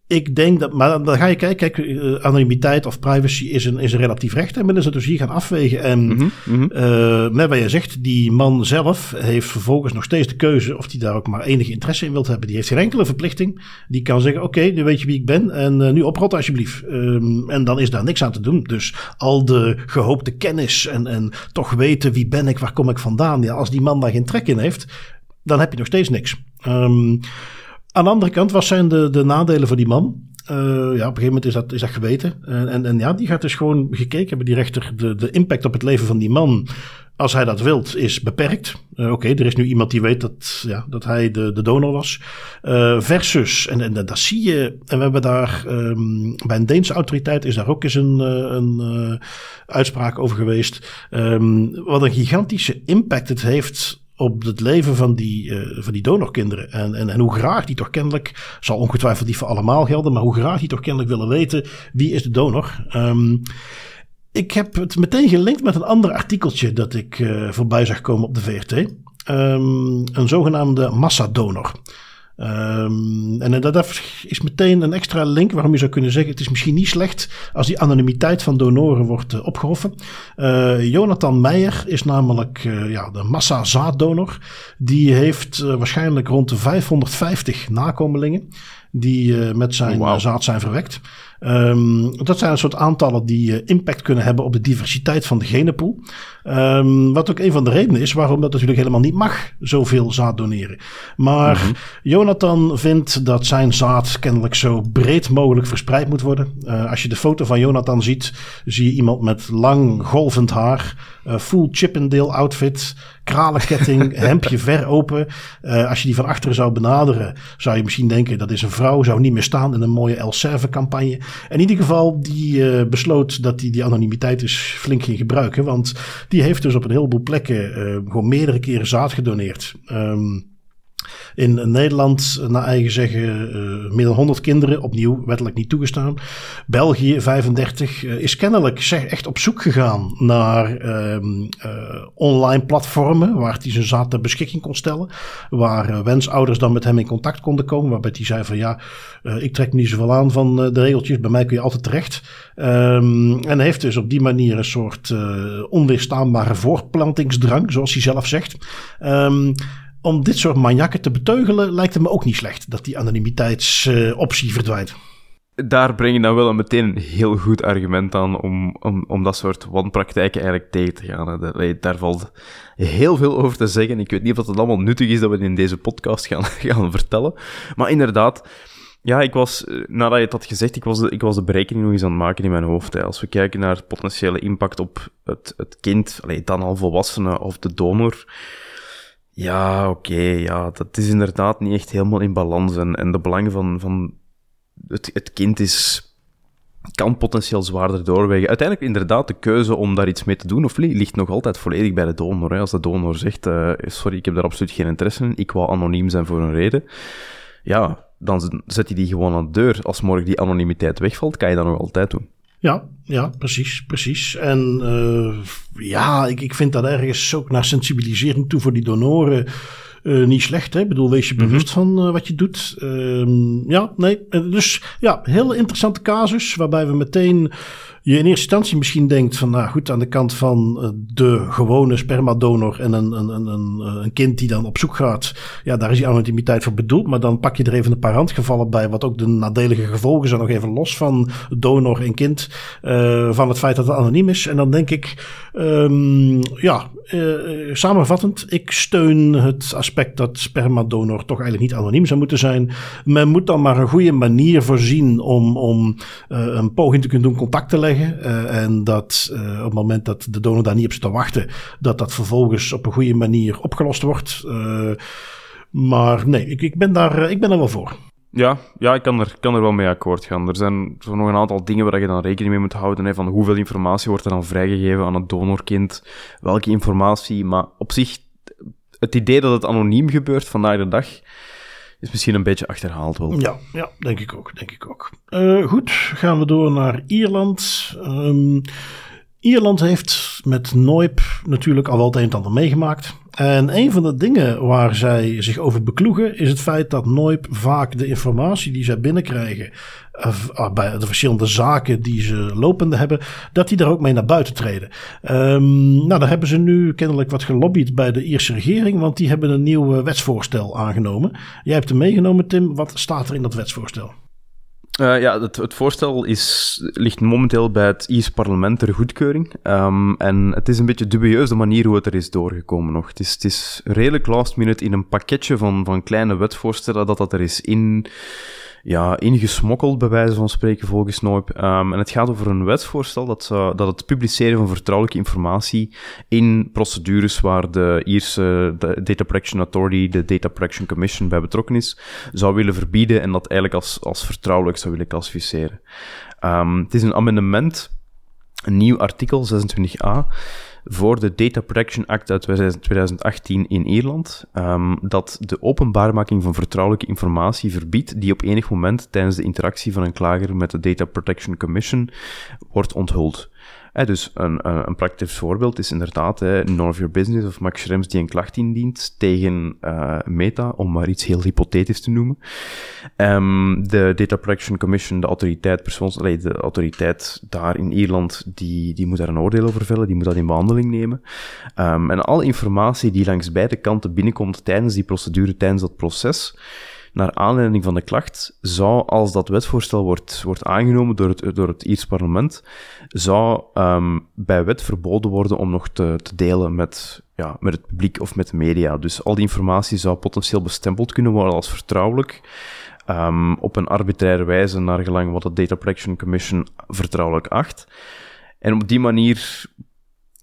ik denk dat, maar dan ga je kijken, kijk, uh, anonimiteit of privacy is een, is een relatief recht. En men is het dus hier gaan afwegen. En mm -hmm. uh, net wat je zegt, die man zelf heeft vervolgens nog steeds de keuze of hij daar ook maar enige interesse in wilt hebben. Die heeft geen enkele verplichting. Die kan zeggen, oké, okay, nu weet je wie ik ben en uh, nu oprot alsjeblieft. Um, en dan is daar niks aan te doen. Dus al de gehoopte kennis en, en toch weten wie ben ik, waar kom ik vandaan. Ja, als die man daar geen trek in heeft, dan heb je nog steeds niks. Um, aan de andere kant, wat zijn de, de nadelen voor die man? Uh, ja, op een gegeven moment is dat, is dat geweten. En, en, en ja, die gaat dus gewoon gekeken hebben, die rechter, de, de impact op het leven van die man, als hij dat wilt, is beperkt. Uh, Oké, er is nu iemand die weet dat, ja, dat hij de, de donor was. Uh, versus, en, en dat zie je, en we hebben daar um, bij een Deense autoriteit is daar ook eens een, een uitspraak over geweest. Um, wat een gigantische impact het heeft op het leven van die, uh, van die donorkinderen. En, en, en hoe graag die toch kennelijk, zal ongetwijfeld niet voor allemaal gelden, maar hoe graag die toch kennelijk willen weten wie is de donor. Um, Ik heb het meteen gelinkt met een ander artikeltje dat ik uh, voorbij zag komen op de VRT. Um, een zogenaamde massadonor. Um, en dat is meteen een extra link waarom je zou kunnen zeggen: het is misschien niet slecht als die anonimiteit van donoren wordt uh, opgehoffen. Uh, Jonathan Meijer is namelijk uh, ja, de massa-zaaddonor. Die heeft waarschijnlijk rond de 550 nakomelingen die met zijn wow. zaad zijn verwekt. Um, dat zijn een soort aantallen die uh, impact kunnen hebben op de diversiteit van de genenpool. Um, wat ook een van de redenen is waarom dat natuurlijk helemaal niet mag, zoveel zaad doneren. Maar mm -hmm. Jonathan vindt dat zijn zaad kennelijk zo breed mogelijk verspreid moet worden. Uh, als je de foto van Jonathan ziet, zie je iemand met lang golvend haar, uh, full Chippendale outfit, kralenketting, hemdje ver open. Uh, als je die van achteren zou benaderen, zou je misschien denken dat is een vrouw, zou niet meer staan in een mooie El Serve campagne. In ieder geval, die uh, besloot dat hij die anonimiteit dus flink ging gebruiken. Want die heeft dus op een heleboel plekken uh, gewoon meerdere keren zaad gedoneerd. Um, in Nederland, naar eigen zeggen, uh, meer dan 100 kinderen, opnieuw wettelijk niet toegestaan. België 35 uh, is kennelijk zeg, echt op zoek gegaan naar uh, online platformen waar hij zijn zaad ter beschikking kon stellen. Waar wensouders dan met hem in contact konden komen. Waarbij hij zei van ja, ik trek niet zoveel aan van de regeltjes, bij mij kun je altijd terecht. Um, en heeft dus op die manier een soort onweerstaanbare voortplantingsdrang, zoals hij zelf zegt. Um, om dit soort maniakken te beteugelen, lijkt het me ook niet slecht dat die anonimiteitsoptie verdwijnt. Daar breng je dan wel meteen een heel goed argument aan om, om, om dat soort wanpraktijken eigenlijk tegen te gaan. Daar, valt heel veel over te zeggen. Ik weet niet of het allemaal nuttig is dat we in deze podcast gaan, gaan vertellen. Maar inderdaad, ja, ik was, eh, nadat je het had gezegd, ik was de, ik was de berekening nog eens aan het maken in mijn hoofd. Hè. Als we kijken naar potentiële impact op het, het kind, allee, dan al volwassene of de donor ja, oké, okay, ja, dat is inderdaad niet echt helemaal in balans. En, en de belangen van, van het, het kind is, kan potentieel zwaarder doorwegen. Uiteindelijk inderdaad de keuze om daar iets mee te doen of ligt nog altijd volledig bij de donor. Als de donor zegt, uh, sorry, ik heb daar absoluut geen interesse in, ik wou anoniem zijn voor een reden. Ja, dan zet je die gewoon aan de deur. Als morgen die anonimiteit wegvalt, kan je dat nog altijd doen. Ja, ja, precies, precies. En uh, ja, ik, ik vind dat ergens ook naar sensibilisering toe voor die donoren uh, niet slecht. Hè? Ik bedoel, wees je bewust mm -hmm. van uh, wat je doet. Uh, ja, nee. Dus ja, heel interessante casus waarbij we meteen je in eerste instantie misschien denkt van, nou goed, aan de kant van uh, de gewone spermadonor en een, een, een, een, kind die dan op zoek gaat, ja, daar is die anonimiteit voor bedoeld. Maar dan pak je er even een paar handgevallen bij, wat ook de nadelige gevolgen zijn, nog even los van donor en kind, uh, van het feit dat het anoniem is. En dan denk ik, um, ja, samenvattend, ik steun het aspect dat spermadonor toch eigenlijk niet anoniem zou moeten zijn. Men moet dan maar een goede manier voorzien om, om een poging te kunnen doen contact te leggen Uh, en dat uh, op het moment dat de donor daar niet op zit te wachten, dat dat vervolgens op een goede manier opgelost wordt. Uh, maar nee, ik, ik, ben daar, ik ben er wel voor. Ja, ja ik kan er, kan er wel mee akkoord gaan. Er zijn nog een aantal dingen waar je dan rekening mee moet houden. Hè, van hoeveel informatie wordt er dan vrijgegeven aan het donorkind, welke informatie. Maar op zich, het idee dat het anoniem gebeurt vandaag de dag, is misschien een beetje achterhaald wel. Ja, ja denk ik ook. Denk ik ook. Uh, goed, gaan we door naar Ierland. Um, Ierland heeft met Noip natuurlijk al wel het een en ander meegemaakt. En een van de dingen waar zij zich over bekloegen is het feit dat Noip vaak de informatie die zij binnenkrijgen uh, bij de verschillende zaken die ze lopende hebben, dat die er ook mee naar buiten treden. Um, nou, daar hebben ze nu kennelijk wat gelobbyd bij de Ierse regering, want die hebben een nieuw wetsvoorstel aangenomen. Jij hebt hem meegenomen, Tim. Wat staat er in dat wetsvoorstel? Uh, ja, het, het, voorstel is, ligt momenteel bij het Ierse parlement ter goedkeuring. Um, en het is een beetje dubieus de manier hoe het er is doorgekomen nog. Het is, het is redelijk last minute in een pakketje van, van kleine wetvoorstellen dat dat er is in ja, ingesmokkeld, bij wijze van spreken, volgens Noip. Um, en het gaat over een wetsvoorstel dat, uh, dat het publiceren van vertrouwelijke informatie in procedures waar de Ierse Data Protection Authority, de Data Protection Commission, bij betrokken is, zou willen verbieden en dat eigenlijk als, als vertrouwelijk zou willen klassificeren. Um, het is een amendement, een nieuw artikel 26a voor de Data Protection Act uit 2018 in Ierland, um, dat de openbaarmaking van vertrouwelijke informatie verbiedt die op enig moment tijdens de interactie van een klager met de Data Protection Commission wordt onthuld. Dus een, een, een, praktisch voorbeeld is inderdaad hè, of Your Business of Max Schrems die een klacht indient tegen uh, Meta, om maar iets heel hypothetisch te noemen. Um, de Data Protection Commission, de autoriteit, persoons, allee, de autoriteit daar in Ierland, die, die moet daar een oordeel over vellen, die moet dat in behandeling nemen. Um, en alle informatie die langs beide kanten binnenkomt tijdens die procedure, tijdens dat proces, naar aanleiding van de klacht, zou, als dat wetvoorstel wordt, wordt aangenomen door het, door het Iers parlement, zou um, bij wet verboden worden om nog te, te delen met, ja, met het publiek of met de media. Dus al die informatie zou potentieel bestempeld kunnen worden als vertrouwelijk. Um, op een arbitraire wijze, naar gelang wat de Data Protection Commission vertrouwelijk acht. En op die manier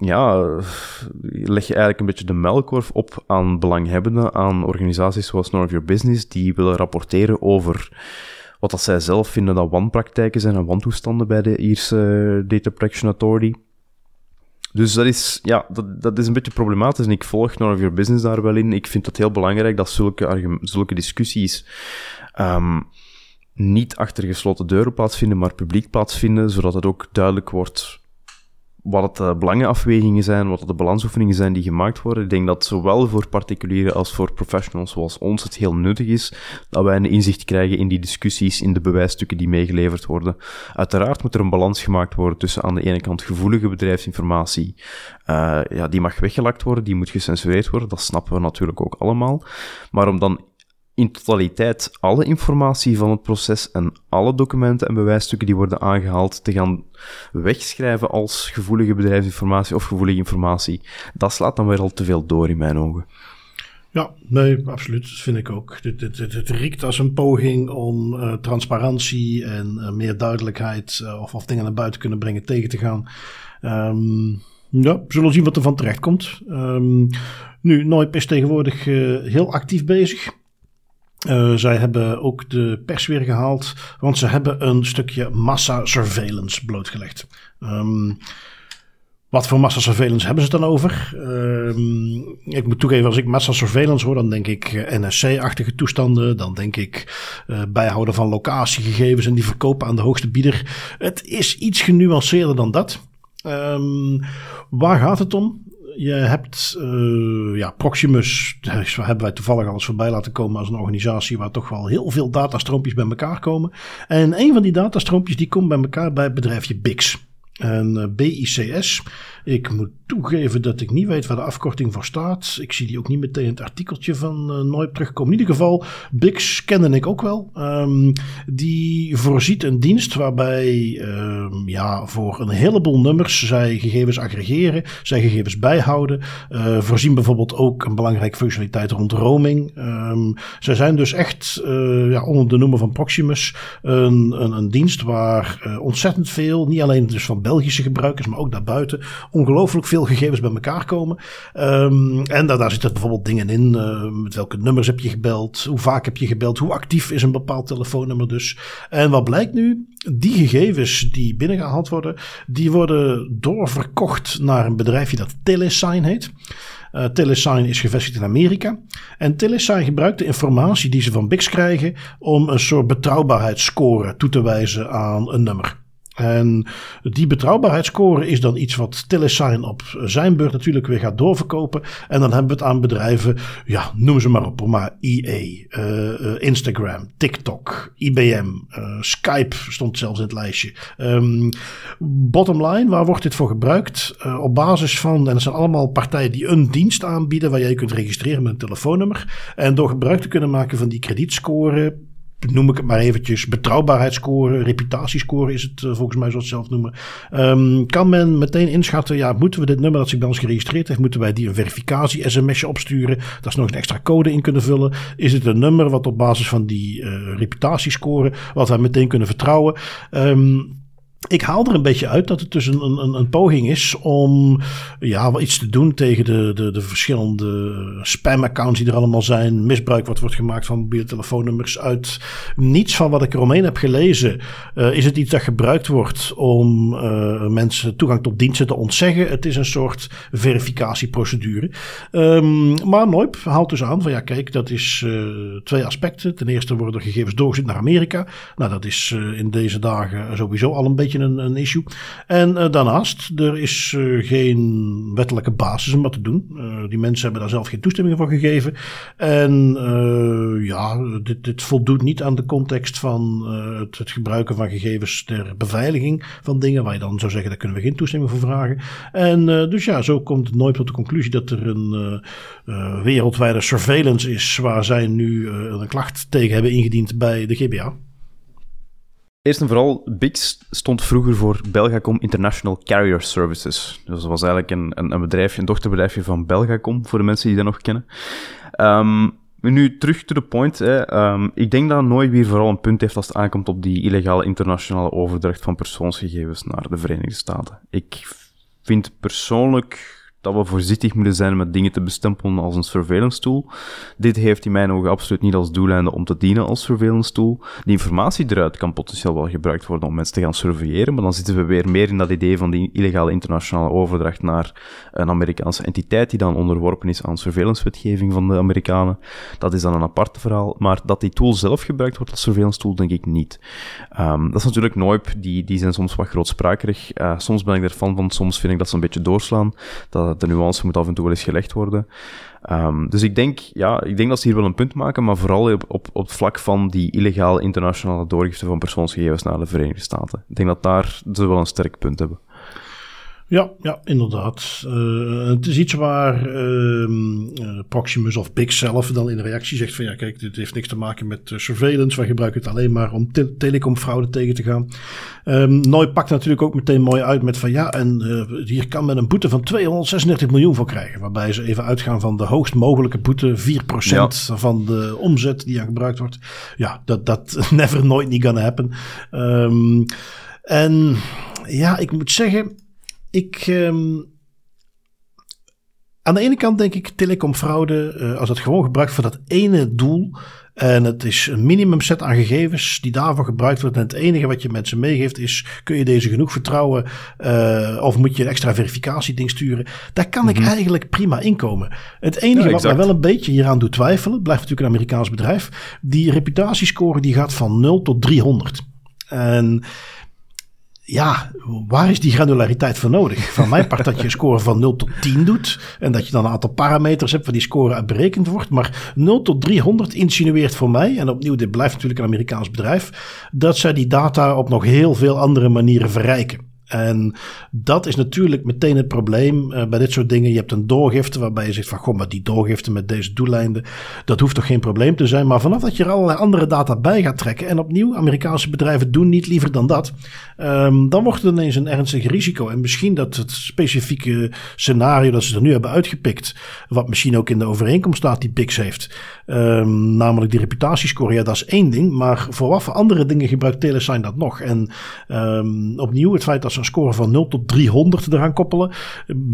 ja, leg je eigenlijk een beetje de melkkorf op aan belanghebbenden, aan organisaties zoals None of Your Business, die willen rapporteren over wat dat zij zelf vinden dat wanpraktijken zijn en wantoestanden bij de Ierse Data Protection Authority. Dus dat is, ja, dat, dat is een beetje problematisch en ik volg None of Your Business daar wel in. Ik vind het heel belangrijk dat zulke, zulke discussies um, niet achter gesloten deuren plaatsvinden, maar publiek plaatsvinden, zodat het ook duidelijk wordt wat het eh, belangenafwegingen zijn, wat de balansoefeningen zijn die gemaakt worden. Ik denk dat zowel voor particulieren als voor professionals zoals ons het heel nuttig is dat wij een inzicht krijgen in die discussies, in de bewijsstukken die meegeleverd worden. Uiteraard moet er een balans gemaakt worden tussen aan de ene kant gevoelige bedrijfsinformatie, uh, ja, die mag weggelakt worden, die moet gecensureerd worden, dat snappen we natuurlijk ook allemaal. Maar om dan in totaliteit alle informatie van het proces en alle documenten en bewijsstukken die worden aangehaald te gaan wegschrijven als gevoelige bedrijfsinformatie of gevoelige informatie, dat slaat dan weer al te veel door in mijn ogen. Ja, nee, absoluut. Dat vind ik ook. Het, het, riekt als een poging om uh, transparantie en uh, meer duidelijkheid uh, of, of dingen naar buiten kunnen brengen tegen te gaan. Um, ja, we zullen zien wat er van terecht komt. Um, nu, Noip is tegenwoordig heel actief bezig. Uh, zij hebben ook de pers weer gehaald, want ze hebben een stukje massa surveillance blootgelegd. Um, wat voor massa surveillance hebben ze het dan over? Um, ik moet toegeven, als ik massa surveillance hoor, dan denk ik eh, NSC-achtige toestanden. Dan denk ik uh, bijhouden van locatiegegevens en die verkopen aan de hoogste bieder. Het is iets genuanceerder dan dat. Um, waar gaat het om? Je hebt uh, ja, Proximus, daar hebben wij toevallig al eens voorbij laten komen als een organisatie waar toch wel heel veel datastroompjes bij elkaar komen. En een van die datastroompjes die komt bij elkaar bij het bedrijfje Bix. En uh, BICS ik moet toegeven dat ik niet weet waar de afkorting voor staat. Ik zie die ook niet meteen in het artikeltje van uh, nooit terugkomen. In ieder geval, Bix kende ik ook wel. Um, die voorziet een dienst waarbij um, ja, voor een heleboel nummers zij gegevens aggregeren, zij gegevens bijhouden. Uh, voorzien bijvoorbeeld ook een belangrijke functionaliteit rond roaming. Um, zij zijn dus echt uh, ja, onder de noemer van Proximus een, een, een dienst waar ontzettend veel, niet alleen dus van Belgische gebruikers, maar ook daarbuiten, ongelooflijk veel gegevens bij elkaar komen. Um, en daar, zitten bijvoorbeeld dingen in. Uh, met welke nummers heb je gebeld? Hoe vaak heb je gebeld? Hoe actief is een bepaald telefoonnummer dus? En wat blijkt nu? Die gegevens die binnengehaald worden, die worden doorverkocht naar een bedrijfje dat Telesign heet. Uh, Telesign is gevestigd in Amerika. En Telesign gebruikt de informatie die ze van Bix krijgen om een soort betrouwbaarheidsscore toe te wijzen aan een nummer. En die betrouwbaarheidsscore is dan iets wat Telesign op zijn beurt natuurlijk weer gaat doorverkopen. En dan hebben we het aan bedrijven, ja, noem ze maar op, maar EA, uh, uh, Instagram, TikTok, IBM, uh, Skype stond zelfs in het lijstje. Um, bottom line, waar wordt dit voor gebruikt? Op basis van, en dat zijn allemaal partijen die een dienst aanbieden waar jij kunt registreren met een telefoonnummer. En door gebruik te kunnen maken van die kredietscore noem ik het maar eventjes, betrouwbaarheidsscore, reputatiescore is het uh, volgens mij zoals het zelf noemen. Um, kan men meteen inschatten, ja, moeten we dit nummer dat zich bij ons geregistreerd heeft, moeten wij die een verificatie-sms'je opsturen, dat ze nog een extra code in kunnen vullen. Is het een nummer wat op basis van die uh, reputatiescore, wat wij meteen kunnen vertrouwen? Um, ik haal er een beetje uit dat het dus een, een, een poging is om ja, iets te doen tegen de, de, de verschillende spam-accounts die er allemaal zijn. Misbruik wat wordt gemaakt van mobiele telefoonnummers. Uit niets van wat ik eromheen heb gelezen, uh, is het iets dat gebruikt wordt om uh, mensen toegang tot diensten te ontzeggen. Het is een soort verificatieprocedure. Um, maar Noip haalt dus aan van ja, kijk, dat is uh, twee aspecten. Ten eerste worden gegevens doorgezet naar Amerika. Nou, dat is in deze dagen sowieso al een beetje beetje een, issue. En daarnaast, er is geen wettelijke basis om dat te doen. die mensen hebben daar zelf geen toestemming voor gegeven. En ja, dit, dit voldoet niet aan de context van het, het gebruiken van gegevens ter beveiliging van dingen, waar je dan zou zeggen, daar kunnen we geen toestemming voor vragen. En dus ja, zo komt het nooit tot de conclusie dat er een wereldwijde surveillance is waar zij nu een klacht tegen hebben ingediend bij de GBA. Eerst en vooral, Bix stond vroeger voor Belgacom International Carrier Services. Dus dat was eigenlijk een, een, een bedrijfje, een dochterbedrijfje van Belgacom, voor de mensen die dat nog kennen. Um, nu terug to the point. Hè. Um, ik denk dat nooit weer vooral een punt heeft als het aankomt op die illegale internationale overdracht van persoonsgegevens naar de Verenigde Staten. Ik vind persoonlijk dat we voorzichtig moeten zijn met dingen te bestempelen als een surveillance tool. Dit heeft in mijn ogen absoluut niet als doeleinde om te dienen als surveillance tool. De informatie eruit kan potentieel wel gebruikt worden om mensen te gaan surveilleren, maar dan zitten we weer meer in dat idee van die illegale internationale overdracht naar een Amerikaanse entiteit die dan onderworpen is aan surveillance-wetgeving van de Amerikanen. Dat is dan een apart verhaal, maar dat die tool zelf gebruikt wordt als surveillance tool, denk ik niet. Um, dat is natuurlijk nooit, die, die zijn soms wat grootsprakerig. Uh, soms ben ik er fan van, soms vind ik dat ze een beetje doorslaan. Dat de nuance moet af en toe wel eens gelegd worden. Um, dus ik denk, ja, ik denk dat ze hier wel een punt maken, maar vooral op, op, op het vlak van die illegale internationale doorgifte van persoonsgegevens naar de Verenigde Staten. Ik denk dat daar ze wel een sterk punt hebben. Ja, ja inderdaad. Uh, het is iets waar uh, Proximus of Big zelf dan in de reactie zegt van ja kijk, dit heeft niks te maken met uh, surveillance. Wij gebruiken het alleen maar om te telecomfraude tegen te gaan. Um, Nooi pakt natuurlijk ook meteen mooi uit met van ja en hier kan men een boete van 236 miljoen voor krijgen. Waarbij ze even uitgaan van de hoogst mogelijke boete, 4% ja. van de omzet die aan gebruikt wordt. Ja, dat, dat never nooit niet gonna happen. Um, en ja, ik moet zeggen ik. Um, aan de ene kant denk ik telecomfraude, uh, als het gewoon gebruikt voor dat ene doel. En het is een minimum set aan gegevens die daarvoor gebruikt wordt. En het enige wat je mensen meegeeft is: kun je deze genoeg vertrouwen? Uh, of moet je een extra verificatieding sturen? Daar kan ik mhm. eigenlijk prima inkomen. Het enige wat mij wel een beetje hieraan doet twijfelen, blijft natuurlijk een Amerikaans bedrijf. Die reputatiescore die gaat van 0 tot 300. En ja, waar is die granulariteit voor nodig? Van mijn part dat je een score van 0 tot 10 doet. En dat je dan een aantal parameters hebt waar die score uit berekend wordt. Maar 0 tot 300 insinueert voor mij, en opnieuw, dit blijft natuurlijk een Amerikaans bedrijf, dat zij die data op nog heel veel andere manieren verrijken. En dat is natuurlijk meteen het probleem uh, bij dit soort dingen. Je hebt een doorgifte waarbij je zegt van, goh, maar die doorgifte met deze doeleinden, dat hoeft toch geen probleem te zijn. Maar vanaf dat je er allerlei andere data bij gaat trekken, en opnieuw, Amerikaanse bedrijven doen niet liever dan dat, um, dan wordt het ineens een ernstig risico. En misschien dat het specifieke scenario dat ze er nu hebben uitgepikt, wat misschien ook in de overeenkomst staat die Bix heeft, um, namelijk die reputatiescore, ja, dat is één ding. Maar voor wat voor andere dingen gebruikt Telesign dat nog? En um, opnieuw, het feit dat ze een score van 0 tot 300 eraan koppelen,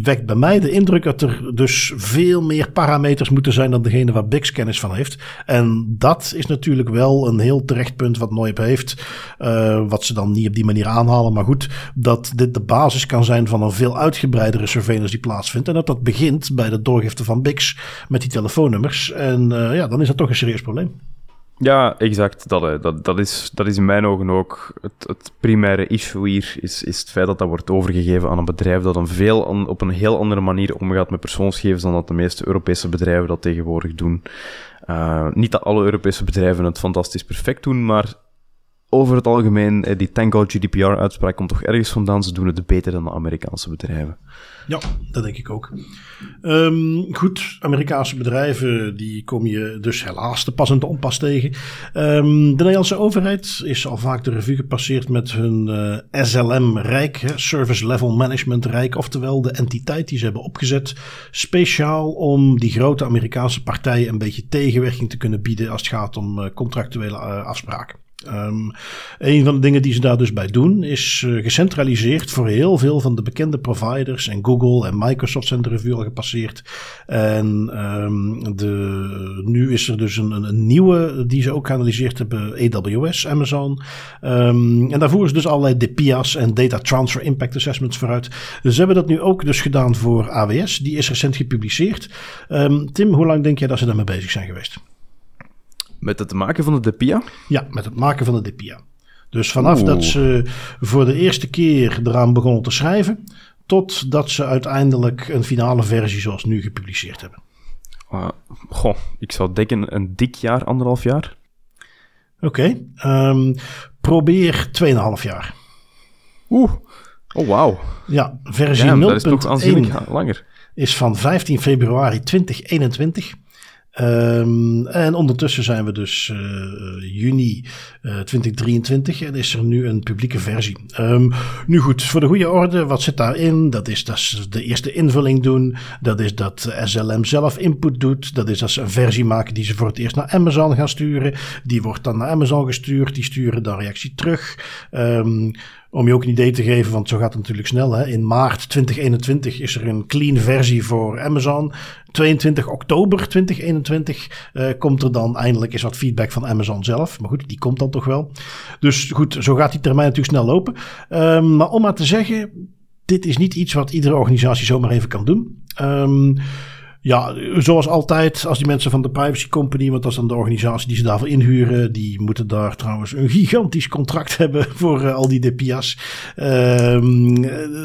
wekt bij mij de indruk dat er dus veel meer parameters moeten zijn dan degene waar Bix kennis van heeft. En dat is natuurlijk wel een heel terecht punt wat Noip heeft, uh, wat ze dan niet op die manier aanhalen. Maar goed, dat dit de basis kan zijn van een veel uitgebreidere surveillance die plaatsvindt. En dat dat begint bij de doorgifte van Bix met die telefoonnummers. En uh, ja, dan is dat toch een serieus probleem. Ja, exact. Dat, dat, dat, is, dat is in mijn ogen ook het, het primaire issue hier, is, is het feit dat dat wordt overgegeven aan een bedrijf dat een veel op een heel andere manier omgaat met persoonsgegevens dan dat de meeste Europese bedrijven dat tegenwoordig doen. Uh, niet dat alle Europese bedrijven het fantastisch perfect doen, maar over het algemeen, eh, die Tango GDPR-uitspraak komt toch ergens vandaan. Ze doen het beter dan de Amerikaanse bedrijven. Ja, dat denk ik ook. Um, goed, Amerikaanse bedrijven, die kom je dus helaas te pas en onpas tegen. Um, de Nederlandse overheid is al vaak de revue gepasseerd met hun eh, SLM-rijk, Service Level Management Rijk, oftewel de entiteit die ze hebben opgezet, speciaal om die grote Amerikaanse partijen een beetje tegenwerking te kunnen bieden als het gaat om uh, contractuele afspraken. Um, een van de dingen die ze daar dus bij doen is uh, gecentraliseerd voor heel veel van de bekende providers. En Google en Microsoft zijn de revue al gepasseerd. En um, de, nu is er dus een, een, nieuwe die ze ook geanalyseerd hebben: AWS, Amazon. Um, en daar voeren ze dus allerlei DPIA's en Data Transfer Impact Assessments vooruit. Ze hebben dat nu ook dus gedaan voor AWS. Die is recent gepubliceerd. Tim, hoe lang denk jij dat ze daarmee bezig zijn geweest? Met het maken van de DPIA? Ja, met het maken van de DPIA. Dus vanaf Oeh. dat ze voor de eerste keer eraan begonnen te schrijven, totdat ze uiteindelijk een finale versie zoals nu gepubliceerd hebben. Uh, goh, ik zou denken een dik jaar, anderhalf jaar. Oké, ehm, probeer 2,5 jaar. Oeh, oh wauw. Ja, versie Ja, dat is toch 0.1 aanzienlijk langer. is van 15 februari 2021. Ehm, en ondertussen zijn we dus eh, juni eh, 2023 en is er nu een publieke versie. Ehm, nu goed, voor de goede orde, wat zit daarin? Dat is dat ze de eerste invulling doen. Dat is dat SLM zelf input doet. Dat is dat ze een versie maken die ze voor het eerst naar Amazon gaan sturen. Die wordt dan naar Amazon gestuurd. Die sturen dan reactie terug. Ehm, om je ook een idee te geven, want zo gaat het natuurlijk snel. Hè? In maart 2021 is er een clean versie voor Amazon. 22 oktober 2021 eh, komt er dan eindelijk eens wat feedback van Amazon zelf. Maar goed, die komt dan toch wel. Dus goed, zo gaat die termijn natuurlijk snel lopen. Ehm, maar om maar te zeggen, dit is niet iets wat iedere organisatie zomaar even kan doen. Ehm, ja, zoals altijd, als die mensen van de Privacy Company, want dat is dan de organisatie die ze daarvoor inhuren, die moeten daar trouwens een gigantisch contract hebben voor uh, al die DPIA's. Um,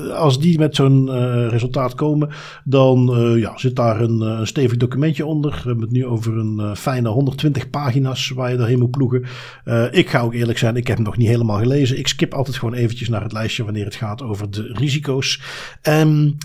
als die met zo'n uh, resultaat komen, dan uh, ja, zit daar een, stevig documentje onder. We hebben het nu over een fijne 120 pagina's waar je doorheen moet ploegen. ik ga ook eerlijk zijn, ik heb hem nog niet helemaal gelezen. Ik skip altijd gewoon eventjes naar het lijstje wanneer het gaat over de risico's. Um,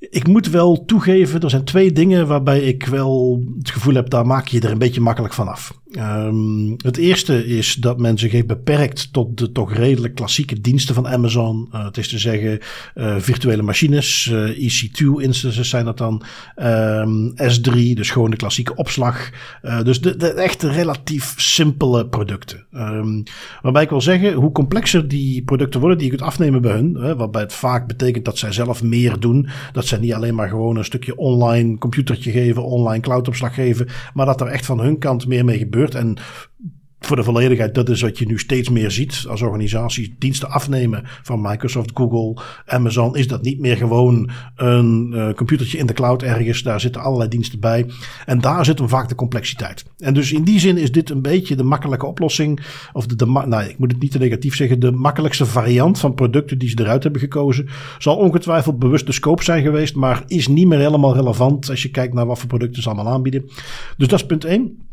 ik moet wel toegeven, er zijn twee dingen waarbij ik wel het gevoel heb, daar maak je er een beetje makkelijk van af. Um, het eerste is dat men zich heeft beperkt tot de toch redelijk klassieke diensten van Amazon. Uh, het is te zeggen uh, virtuele machines, uh, EC2 instances zijn dat dan, um, S3, dus gewoon de klassieke opslag. dus de, de echt relatief simpele producten. Um, waarbij ik wil zeggen, hoe complexer die producten worden die je kunt afnemen bij hun, waarbij het vaak betekent dat zij zelf meer doen, dat zij niet alleen maar gewoon een stukje online computertje geven, online cloudopslag geven, maar dat er echt van hun kant meer mee gebeurt. En voor de volledigheid, dat is wat je nu steeds meer ziet als organisaties diensten afnemen van Microsoft, Google, Amazon. Is dat niet meer gewoon een uh, computertje in de cloud ergens? Daar zitten allerlei diensten bij. En daar zit hem vaak de complexiteit. En dus in die zin is dit een beetje de makkelijke oplossing. Of de, de nou, ik moet het niet te negatief zeggen. De makkelijkste variant van producten die ze eruit hebben gekozen. Zal ongetwijfeld bewust de scope zijn geweest, maar is niet meer helemaal relevant als je kijkt naar wat voor producten ze allemaal aanbieden. Dus dat is punt 1.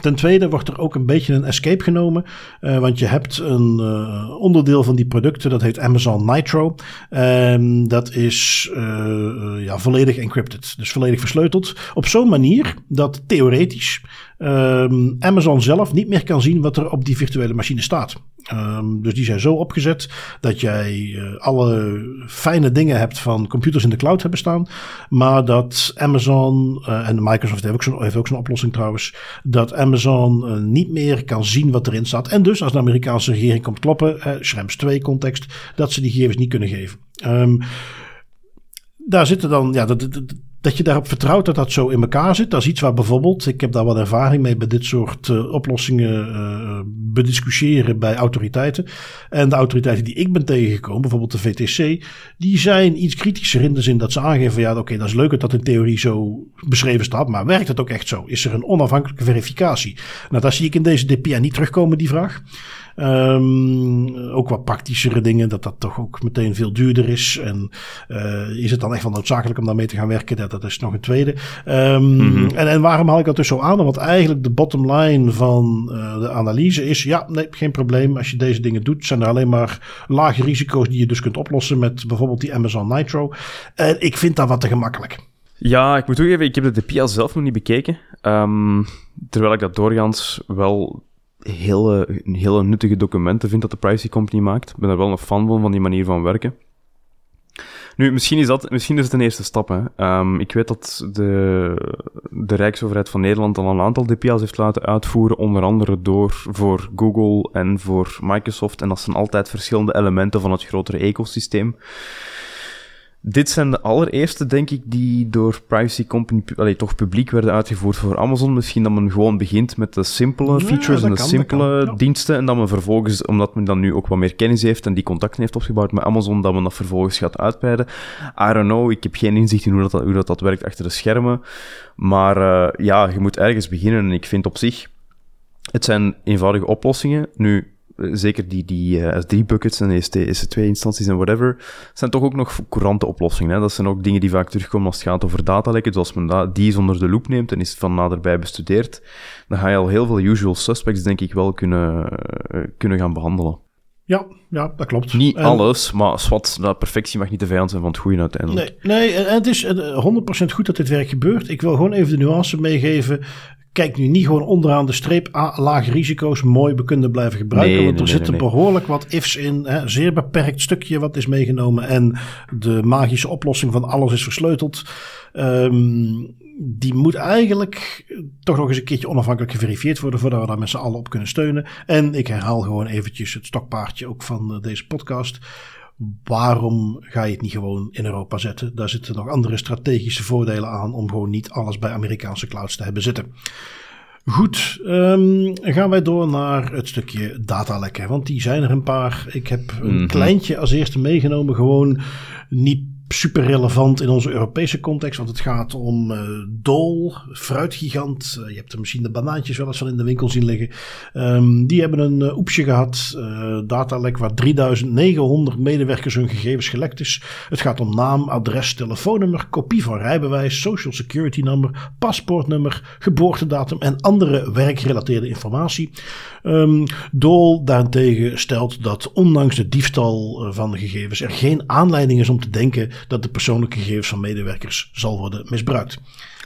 Ten tweede wordt er ook een beetje een escape genomen. Uh, want je hebt een uh, onderdeel van die producten, dat heet Amazon Nitro. Um, dat is uh, ja, volledig encrypted, dus volledig versleuteld. Op zo'n manier dat theoretisch um, Amazon zelf niet meer kan zien wat er op die virtuele machine staat. Um, dus die zijn zo opgezet dat jij uh, alle fijne dingen hebt van computers in de cloud hebben staan. Maar dat Amazon, uh, en Microsoft heeft ook zo'n heeft ook zo'n oplossing trouwens, dat Amazon uh, niet meer kan zien wat erin staat. En dus als de Amerikaanse regering komt kloppen, Schrems 2 context, dat ze die gegevens niet kunnen geven. Um, daar zitten dan, ja, dat, dat je daarop vertrouwt dat dat zo in elkaar zit. Dat is iets waar bijvoorbeeld, ik heb daar wat ervaring mee bij dit soort uh, oplossingen uh, bediscussiëren bij autoriteiten. En de autoriteiten die ik ben tegengekomen, bijvoorbeeld de VTC, die zijn iets kritischer in de zin dat ze aangeven, ja oké, dat is leuk dat dat in theorie zo beschreven staat, maar werkt het ook echt zo? Is er een onafhankelijke verificatie? Nou, dat zie ik in deze DPA niet terugkomen, die vraag. Um, ook wat praktischere dingen, dat dat toch ook meteen veel duurder is. En uh, is het dan echt wel noodzakelijk om daarmee te gaan werken? Dat, dat is nog een tweede. Um, en, en waarom haal ik dat dus zo aan? Want eigenlijk de bottom line van uh, de analyse is: ja, nee, geen probleem. Als je deze dingen doet, zijn er alleen maar lage risico's die je dus kunt oplossen met bijvoorbeeld die Amazon Nitro. En ik vind dat wat te gemakkelijk. Ja, ik moet toegeven, ik heb de DPIA zelf nog niet bekeken. Um, terwijl ik dat doorgaans wel hele, hele nuttige documenten vind dat de Privacy Company maakt. Ik ben er wel een fan van, van die manier van werken. Nu, misschien is, dat, misschien is het een eerste stap. Hè. Um, ik weet dat de, de Rijksoverheid van Nederland al een aantal DPA's heeft laten uitvoeren, onder andere door voor Google en voor Microsoft. En dat zijn altijd verschillende elementen van het grotere ecosysteem. Dit zijn de allereerste, denk ik, die door Privacy Company allee, toch publiek werden uitgevoerd voor Amazon. Misschien dat men gewoon begint met de simpele features ja, en de kan, simpele kan, ja. diensten. En dat men vervolgens, omdat men dan nu ook wat meer kennis heeft en die contacten heeft opgebouwd met Amazon, dat men dat vervolgens gaat uitbreiden. I don't know, ik heb geen inzicht in hoe dat, hoe dat, dat werkt achter de schermen. Maar uh, ja, je moet ergens beginnen. En ik vind op zich, het zijn eenvoudige oplossingen. Nu, zeker die, die uh, S3-buckets en EST, EC2-instanties en whatever, zijn toch ook nog courante oplossingen. Hè? Dat zijn ook dingen die vaak terugkomen als het gaat over datalekken. Dus als men die zonder de loop neemt en is van naderbij bestudeerd, dan ga je al heel veel usual suspects, denk ik, wel kunnen, uh, kunnen gaan behandelen. Ja, ja, dat klopt. Niet alles, maar swat, dat perfectie mag niet de vijand zijn van het goede uiteindelijk. Nee, nee en het is 100% goed dat dit werk gebeurt. Ik wil gewoon even de nuance meegeven. Kijk nu niet gewoon onderaan de streep ah, lage risico's mooi, kunnen blijven gebruiken. want er zitten behoorlijk wat ifs in. Hè, zeer beperkt stukje wat is meegenomen. En de magische oplossing van alles is versleuteld. Um, die moet eigenlijk toch nog eens een keertje onafhankelijk geverifieerd worden voordat we daar met z'n allen op kunnen steunen. En ik herhaal gewoon eventjes het stokpaardje ook van eh, deze podcast. Waarom ga je het niet gewoon in Europa zetten? Daar zitten nog andere strategische voordelen aan om gewoon niet alles bij Amerikaanse clouds te hebben zitten. Goed, um, gaan wij door naar het stukje datalekken. Want die zijn er een paar. Ik heb een mhm. kleintje als eerste meegenomen. Gewoon niet super relevant in onze Europese context. Want het gaat om uh, Dol, fruitgigant. Uh, je hebt er misschien de banaantjes wel eens van in de winkel zien liggen. Um, die hebben een uh, oepsje gehad. datalek waar 3900 medewerkers hun gegevens gelekt is. Het gaat om naam, adres, telefoonnummer, kopie van rijbewijs, social security nummer, paspoortnummer, geboortedatum en andere werkgerelateerde informatie. Um, Dol daarentegen stelt dat ondanks de diefstal van de gegevens er geen aanleiding is om te denken dat de persoonlijke gegevens van medewerkers zal worden misbruikt.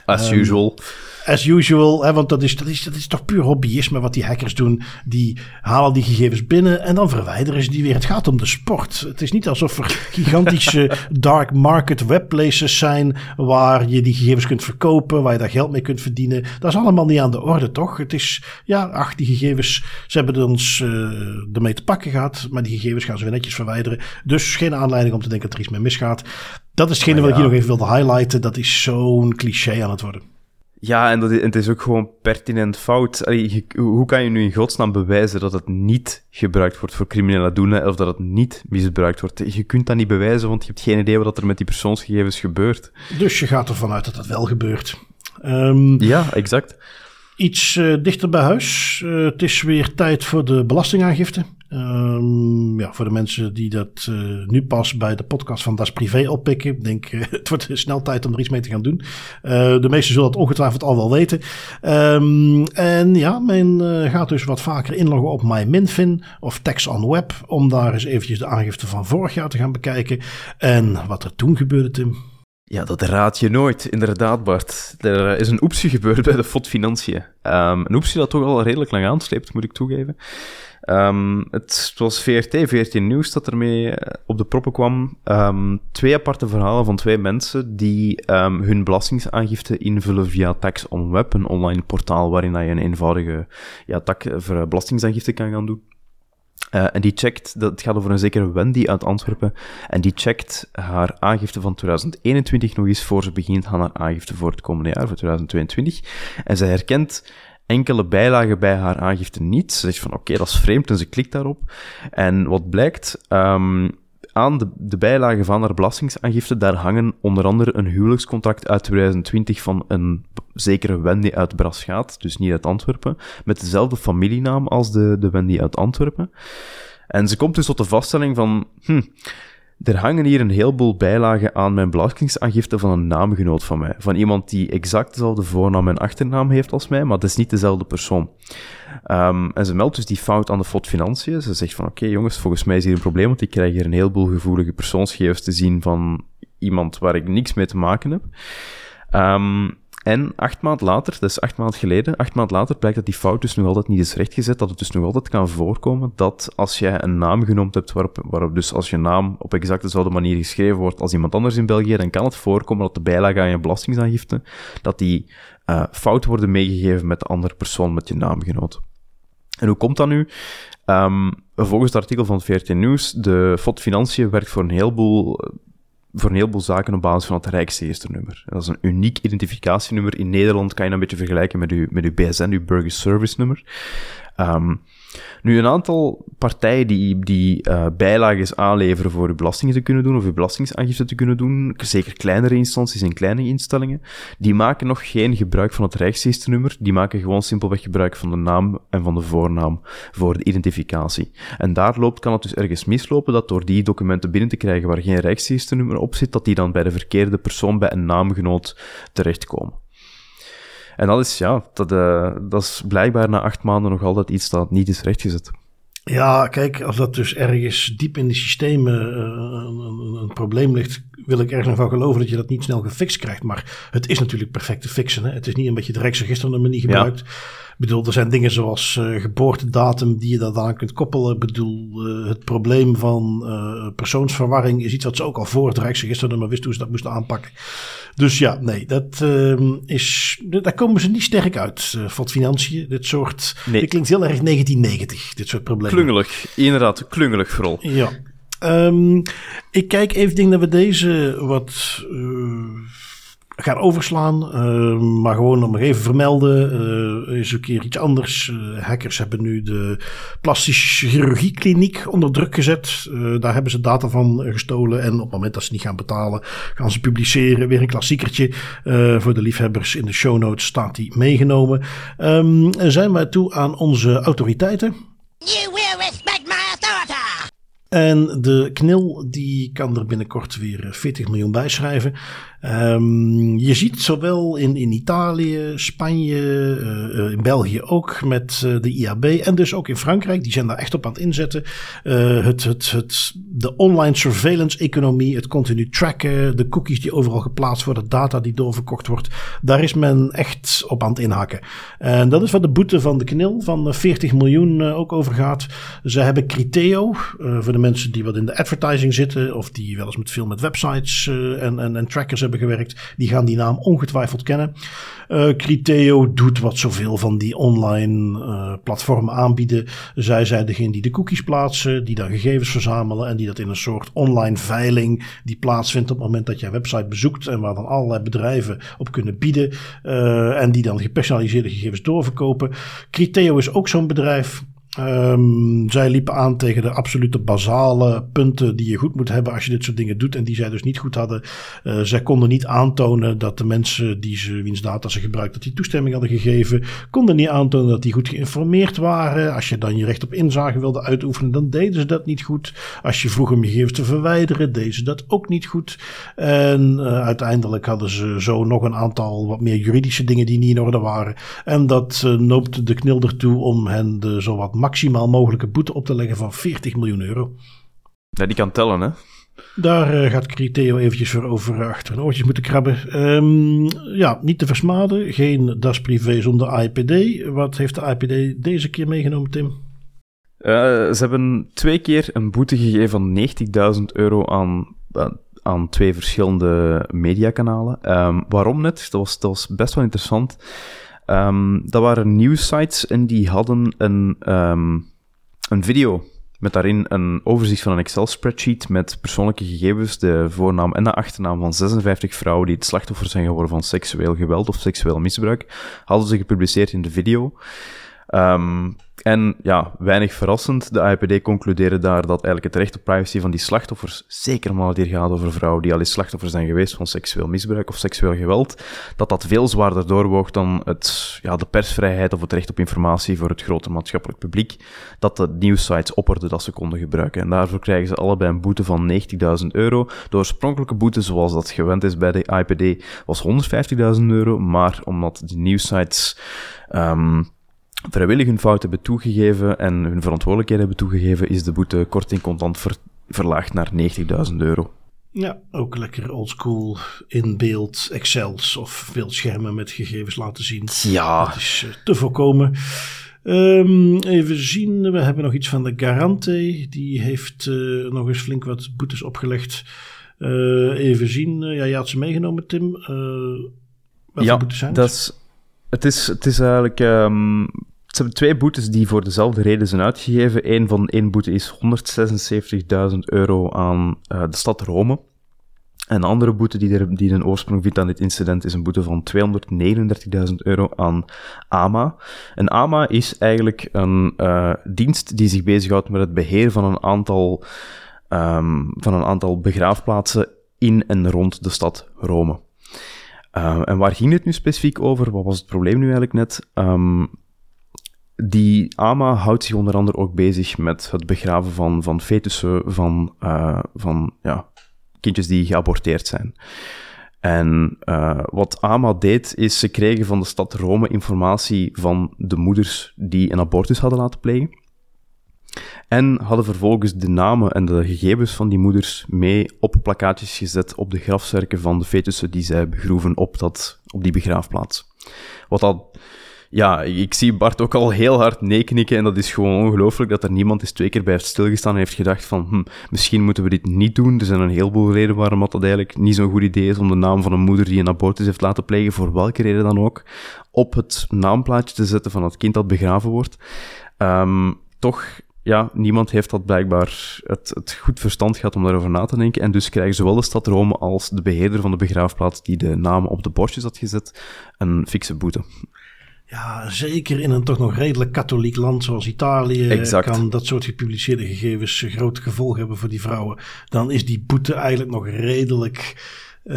As usual as usual, hè, want dat is, dat, is, dat is toch puur hobbyisme wat die hackers doen. Die halen die gegevens binnen en dan verwijderen ze die weer. Het gaat om de sport. Het is niet alsof er gigantische dark market webplaces zijn waar je die gegevens kunt verkopen, waar je daar geld mee kunt verdienen. Dat is allemaal niet aan de orde, toch? Het is, ja, ach, die gegevens, ze hebben ons uh, ermee te pakken gehad, maar die gegevens gaan ze weer netjes verwijderen. Dus geen aanleiding om te denken dat er iets mee misgaat. Dat is hetgene wat ik hier nog even wilde highlighten. Dat is zo'n cliché aan het worden. Ja, en, dat het is ook gewoon pertinent fout. hoe kan je nu in godsnaam bewijzen dat het niet gebruikt wordt voor criminele doelen of dat het niet misbruikt wordt? Je kunt dat niet bewijzen, want je hebt geen idee wat er met die persoonsgegevens gebeurt. Dus je gaat ervan uit dat dat wel gebeurt. Um, ja, exact. Iets uh, dichter bij huis. Uh, het is weer tijd voor de belastingaangifte. Um, ja, voor de mensen die dat uh, nu pas bij de podcast van Das Privé oppikken. Ik denk, het wordt snel tijd om er iets mee te gaan doen. Uh, de meesten zullen dat ongetwijfeld al wel weten. Um, en ja, men gaat dus wat vaker inloggen op MyMinFin of Tax on Web. Om daar eens eventjes de aangifte van vorig jaar te gaan bekijken. En wat er toen gebeurde, Tim. Ja, dat raad je nooit, inderdaad, Bart. Er is een oepsie gebeurd bij de FOD Financiën. Um, een oepsie dat toch al redelijk lang aansleept, moet ik toegeven. Um, het was VRT, VRT Nieuws dat ermee eh, op de proppen kwam. Um, twee aparte verhalen van twee mensen die um, hun belastingaangifte invullen via Tax on Web, een online portaal waarin je een eenvoudige ja, voor belastingaangifte kan gaan doen. Uh, en die checkt, dat gaat over een zekere Wendy uit Antwerpen, en die checkt haar aangifte van 2021 nog eens voor ze begint aan haar aangifte voor het komende jaar, voor 2022. En zij herkent enkele bijlagen bij haar aangifte niet. Ze zegt van oké, dat is vreemd en ze klikt daarop. En wat blijkt, um, aan de, bijlagen van haar belastingaangifte, daar hangen onder andere een huwelijkscontract uit 2020 van een zekere Wendy uit Braschaat, dus niet uit Antwerpen, met dezelfde familienaam als de, de Wendy uit Antwerpen. En ze komt dus tot de vaststelling van, hm, er hangen hier een heleboel bijlagen aan mijn belastingaangifte van een naamgenoot van mij. Van iemand die exact dezelfde voornaam en achternaam heeft als mij, maar het is niet dezelfde persoon. Um, en ze meldt dus die fout aan de FOD Financiën. Ze zegt van, oké jongens, volgens mij is hier een probleem, want ik krijg hier een heleboel gevoelige persoonsgegevens te zien van iemand waar ik niks mee te maken heb. Um, en acht maand later, dat is acht maand geleden, acht maand later blijkt dat die fout dus nog altijd niet is rechtgezet, dat het dus nog altijd kan voorkomen dat als jij een naam genoemd hebt waarop, waarop dus als je naam op exact dezelfde manier geschreven wordt als iemand anders in België, dan kan het voorkomen dat de bijlage aan je belastingaangifte, dat die uh, fout worden meegegeven met de andere persoon met je naamgenoot. En hoe komt dat nu? Um, volgens het artikel van het VRT Nieuws, de FOD Financiën werkt voor een heleboel voor een heleboel zaken op basis van het Rijksregisternummer. Dat is een uniek identificatienummer. In Nederland kan je dat een beetje vergelijken met uw, met uw BSN, uw Burger Service nummer. Um, Nu, een aantal partijen die, die uh, bijlages aanleveren voor uw belastingen te kunnen doen, of uw belastingaangifte te kunnen doen, zeker kleinere instanties en kleine instellingen, die maken nog geen gebruik van het rijksregisternummer, die maken gewoon simpelweg gebruik van de naam en van de voornaam voor de identificatie. En daar loopt, kan het dus ergens mislopen dat door die documenten binnen te krijgen waar geen rijksregisternummer op zit, dat die dan bij de verkeerde persoon, bij een naamgenoot, terechtkomen. En dat is, ja, dat, uh, dat is blijkbaar na acht maanden nog altijd iets dat niet is rechtgezet. Ja, kijk, als dat dus ergens diep in de systemen uh, een, een, probleem ligt, wil ik ergens van geloven dat je dat niet snel gefixt krijgt. Maar het is natuurlijk perfect te fixen. Hè? Het is niet een beetje de Rijksregisternummer niet gebruikt. Ja. Bedoel, er zijn dingen zoals uh, geboortedatum die je daar aan kunt koppelen. Ik bedoel, uh, het probleem van uh, persoonsverwarring is iets wat ze ook al voor het Rijksregisternummer wisten hoe ze dat moesten aanpakken. Dus ja, nee, dat ehm, is, daar komen ze niet sterk uit. Wat financiën, dit soort, nee. dit klinkt heel erg 1990, dit soort problemen. Klungelig, inderdaad, klungelig vooral. Ja. Um, ik kijk even, denk dat we deze wat gaan overslaan. Uh, maar gewoon om even vermelden, uh, is een keer iets anders. Uh, hackers hebben nu de plastische chirurgiekliniek onder druk gezet. daar hebben ze data van gestolen. En op het moment dat ze niet gaan betalen, gaan ze publiceren. Weer een klassiekertje. voor de liefhebbers in de show notes staat die meegenomen. Um, zijn wij toe aan onze autoriteiten. You. En de knil die kan er binnenkort weer 40 miljoen bijschrijven. Um, je ziet zowel in, in Italië, Spanje, uh, in België ook met de IAB en dus ook in Frankrijk. Die zijn daar echt op aan het inzetten. het, het, het, de online surveillance economie, het continu tracken, de cookies die overal geplaatst worden, data die doorverkocht wordt. Daar is men echt op aan het inhaken. En dat is wat de boete van de knil van 40 miljoen ook over gaat. Ze hebben Criteo, voor de mensen die wat in de advertising zitten of die wel eens met veel met websites en, en, en trackers hebben gewerkt, die gaan die naam ongetwijfeld kennen. Uh, Criteo doet wat zoveel van die online uh, platformen aanbieden. Zij zijn degene die de cookies plaatsen, die dan gegevens verzamelen en die dat in een soort online veiling die plaatsvindt op het moment dat je een website bezoekt en waar dan allerlei bedrijven op kunnen bieden en die dan gepersonaliseerde gegevens doorverkopen. Criteo is ook zo'n bedrijf. Um, zij liepen aan tegen de absolute basale punten die je goed moet hebben als je dit soort dingen doet. En die zij dus niet goed hadden. Uh, zij konden niet aantonen dat de mensen die ze, wiens data ze gebruikten, dat die toestemming hadden gegeven. Konden niet aantonen dat die goed geïnformeerd waren. Als je dan je recht op inzage wilde uitoefenen, dan deden ze dat niet goed. Als je vroeg om je gegevens te verwijderen, deden ze dat ook niet goed. En uh, uiteindelijk hadden ze zo nog een aantal wat meer juridische dingen die niet in orde waren. En dat uh, noopte de knil ertoe om hen de zowat maximaal mogelijke boete op te leggen van 40 miljoen euro. Ja, die kan tellen, hè? Daar uh, gaat Criteo eventjes voor over achter hun oortjes moeten krabben. Um, ja, niet te versmaden. Geen das privé zonder IPD. Wat heeft de IPD deze keer meegenomen, Tim? Uh, ze hebben twee keer een boete gegeven van 90.000 euro aan, aan twee verschillende mediakanalen. Um, waarom net? Dat was, dat was best wel interessant. Um, dat waren nieuwsites en die hadden een, um, een video met daarin een overzicht van een Excel-spreadsheet met persoonlijke gegevens, de voornaam en de achternaam van 56 vrouwen die het slachtoffer zijn geworden van seksueel geweld of seksueel misbruik, hadden ze gepubliceerd in de video. Um, en ja, weinig verrassend, de AIPD concludeerde daar dat eigenlijk het recht op privacy van die slachtoffers, zeker maar het hier gaat over vrouwen die al eens slachtoffer zijn geweest van seksueel misbruik of seksueel geweld, dat dat veel zwaarder doorwoog dan het, ja, de persvrijheid of het recht op informatie voor het grote maatschappelijk publiek, dat de nieuwsites opperden dat ze konden gebruiken. En daarvoor krijgen ze allebei een boete van 90.000 euro. De oorspronkelijke boete, zoals dat gewend is bij de AIPD, was 150.000 euro, maar omdat die nieuwsites... Um, vrijwillig hun fout hebben toegegeven en hun verantwoordelijkheid hebben toegegeven, is de boete kort in contant ver verlaagd naar 90.000 euro. Ja, ook lekker oldschool in beeld Excels of beeldschermen met gegevens laten zien. Ja. Dat is uh, te voorkomen. Um, even zien, we hebben nog iets van de Garante. Die heeft uh, nog eens flink wat boetes opgelegd. Uh, even zien, ja, je had ze meegenomen, Tim. Wat ja, boetes zijn dat is, het is, het is eigenlijk um, ze hebben twee boetes die voor dezelfde reden zijn uitgegeven. Eén van één boete is 176.000 euro aan uh, de stad Rome. Een andere boete die, er, die een oorsprong vindt aan dit incident is een boete van 239.000 euro aan AMA. En AMA is eigenlijk een uh, dienst die zich bezighoudt met het beheer van een aantal, um, van een aantal begraafplaatsen in en rond de stad Rome. Uh, en waar ging het nu specifiek over? Wat was het probleem nu eigenlijk net? Um, die AMA houdt zich onder andere ook bezig met het begraven van, van fetussen, van, uh, van ja, kindjes die geaborteerd zijn. En uh, wat AMA deed, is ze kregen van de stad Rome informatie van de moeders die een abortus hadden laten plegen. En hadden vervolgens de namen en de gegevens van die moeders mee op plakkaatjes gezet op de grafzerken van de fetussen die zij begroeven op, dat, op die begraafplaats. Wat al ja, ik zie Bart ook al heel hard nee knikken en dat is gewoon ongelooflijk dat er niemand eens twee keer bij heeft stilgestaan en heeft gedacht van, hm, misschien moeten we dit niet doen. Er zijn een heleboel redenen waarom dat eigenlijk niet zo'n goed idee is om de naam van een moeder die een abortus heeft laten plegen, voor welke reden dan ook, op het naamplaatje te zetten van het kind dat begraven wordt. Um, toch ja, niemand heeft dat blijkbaar het, het, goed verstand gehad om daarover na te denken. En dus krijgen zowel de stad Rome als de beheerder van de begraafplaats die de namen op de bordjes had gezet, een fikse boete. Ja, zeker in een toch nog redelijk katholiek land zoals Italië exact. kan dat soort gepubliceerde gegevens grote gevolgen hebben voor die vrouwen. Dan is die boete eigenlijk nog redelijk, uh,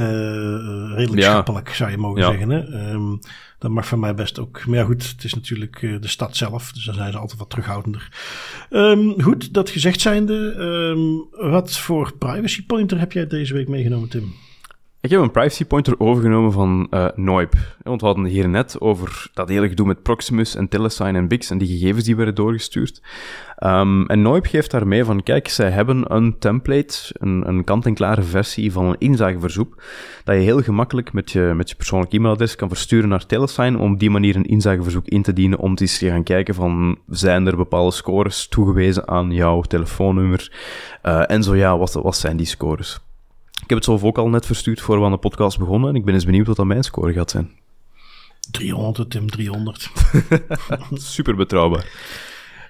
redelijk ja. schappelijk, zou je mogen zeggen. Hè? Um, dat mag van mij best ook. Maar ja, goed, het is natuurlijk uh, de stad zelf, dus dan zijn ze altijd wat terughoudender. Um, goed, dat gezegd zijnde, um, wat voor privacy pointer heb jij deze week meegenomen, Tim? Ik heb een privacy pointer overgenomen van uh, Noip. Want we hadden hier net over dat hele gedoe met Proximus en Telesign en Bix en die gegevens die werden doorgestuurd. Um, en Noip geeft daarmee van, kijk, zij hebben een template, een, een kant-en-klare versie van een inzageverzoek, dat je heel gemakkelijk met je, met je persoonlijk e-mailadres kan versturen naar Telesign om op die manier een inzageverzoek in te dienen om te gaan kijken van, zijn er bepaalde scores toegewezen aan jouw telefoonnummer? Uh, en zo ja, wat, wat zijn die scores? Ik heb het zelf ook al net verstuurd voor we aan de podcast begonnen. En ik ben eens benieuwd wat dat mijn score gaat zijn. 300, Tim, 300. Super betrouwbaar.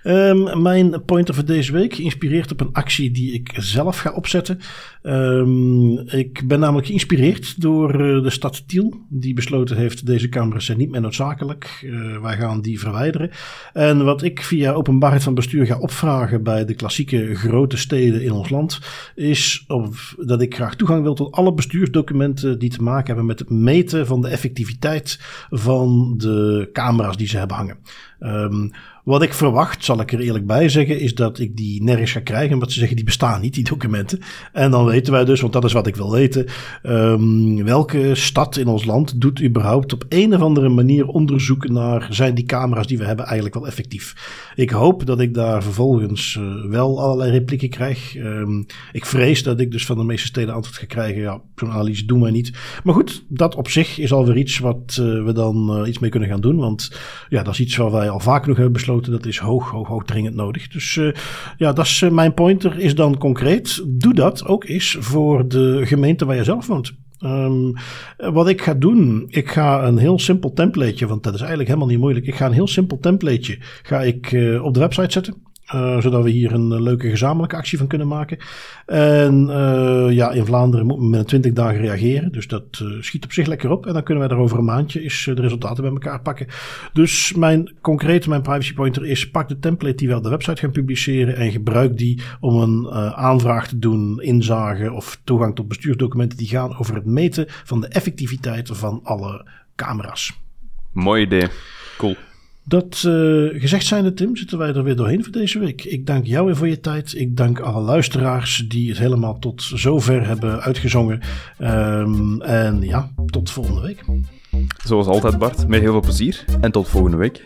Um, mijn pointer voor deze week geïnspireerd op een actie die ik zelf ga opzetten. Um, ik ben namelijk geïnspireerd door uh, de stad Tiel, die besloten heeft deze camera's zijn niet meer noodzakelijk. Uh, wij gaan die verwijderen. En wat ik via openbaarheid van bestuur ga opvragen bij de klassieke grote steden in ons land, is of, dat ik graag toegang wil tot alle bestuursdocumenten die te maken hebben met het meten van de effectiviteit van de camera's die ze hebben hangen. Um, wat ik verwacht, zal ik er eerlijk bij zeggen, is dat ik die nergens ga krijgen. Omdat ze zeggen, die bestaan niet, die documenten. En dan weten wij dus, want dat is wat ik wil weten. Um, welke stad in ons land doet überhaupt op een of andere manier onderzoek naar... zijn die camera's die we hebben eigenlijk wel effectief? Ik hoop dat ik daar vervolgens uh, wel allerlei replieken krijg. Um, ik vrees dat ik dus van de meeste steden antwoord ga krijgen. Ja, zo'n analyse doen wij niet. Maar goed, dat op zich is alweer iets wat uh, we dan uh, iets mee kunnen gaan doen. Want ja, dat is iets waar wij al vaak nog hebben besloten dat is hoog, hoog, hoog dringend nodig. Dus uh, ja, dat is uh, mijn pointer is dan concreet. Doe dat ook eens voor de gemeente waar je zelf woont. Um, wat ik ga doen, ik ga een heel simpel templateje, want dat is eigenlijk helemaal niet moeilijk. Ik ga een heel simpel templateje ga ik uh, op de website zetten. Uh, zodat we hier een leuke gezamenlijke actie van kunnen maken. En uh, ja, in Vlaanderen moet men binnen 20 dagen reageren. Dus dat schiet op zich lekker op. En dan kunnen wij er over een maandje eens de resultaten bij elkaar pakken. Dus mijn concrete, mijn privacy pointer is: pak de template die we op de website gaan publiceren. En gebruik die om een aanvraag te doen, inzage of toegang tot bestuursdocumenten die gaan over het meten van de effectiviteit van alle camera's. Mooi idee. Cool. Dat uh, gezegd zijnde, Tim, zitten wij er weer doorheen voor deze week. Ik dank jou weer voor je tijd. Ik dank alle luisteraars die het helemaal tot zover hebben uitgezongen. Um, en ja, tot volgende week. Zoals altijd, Bart, met heel veel plezier en tot volgende week.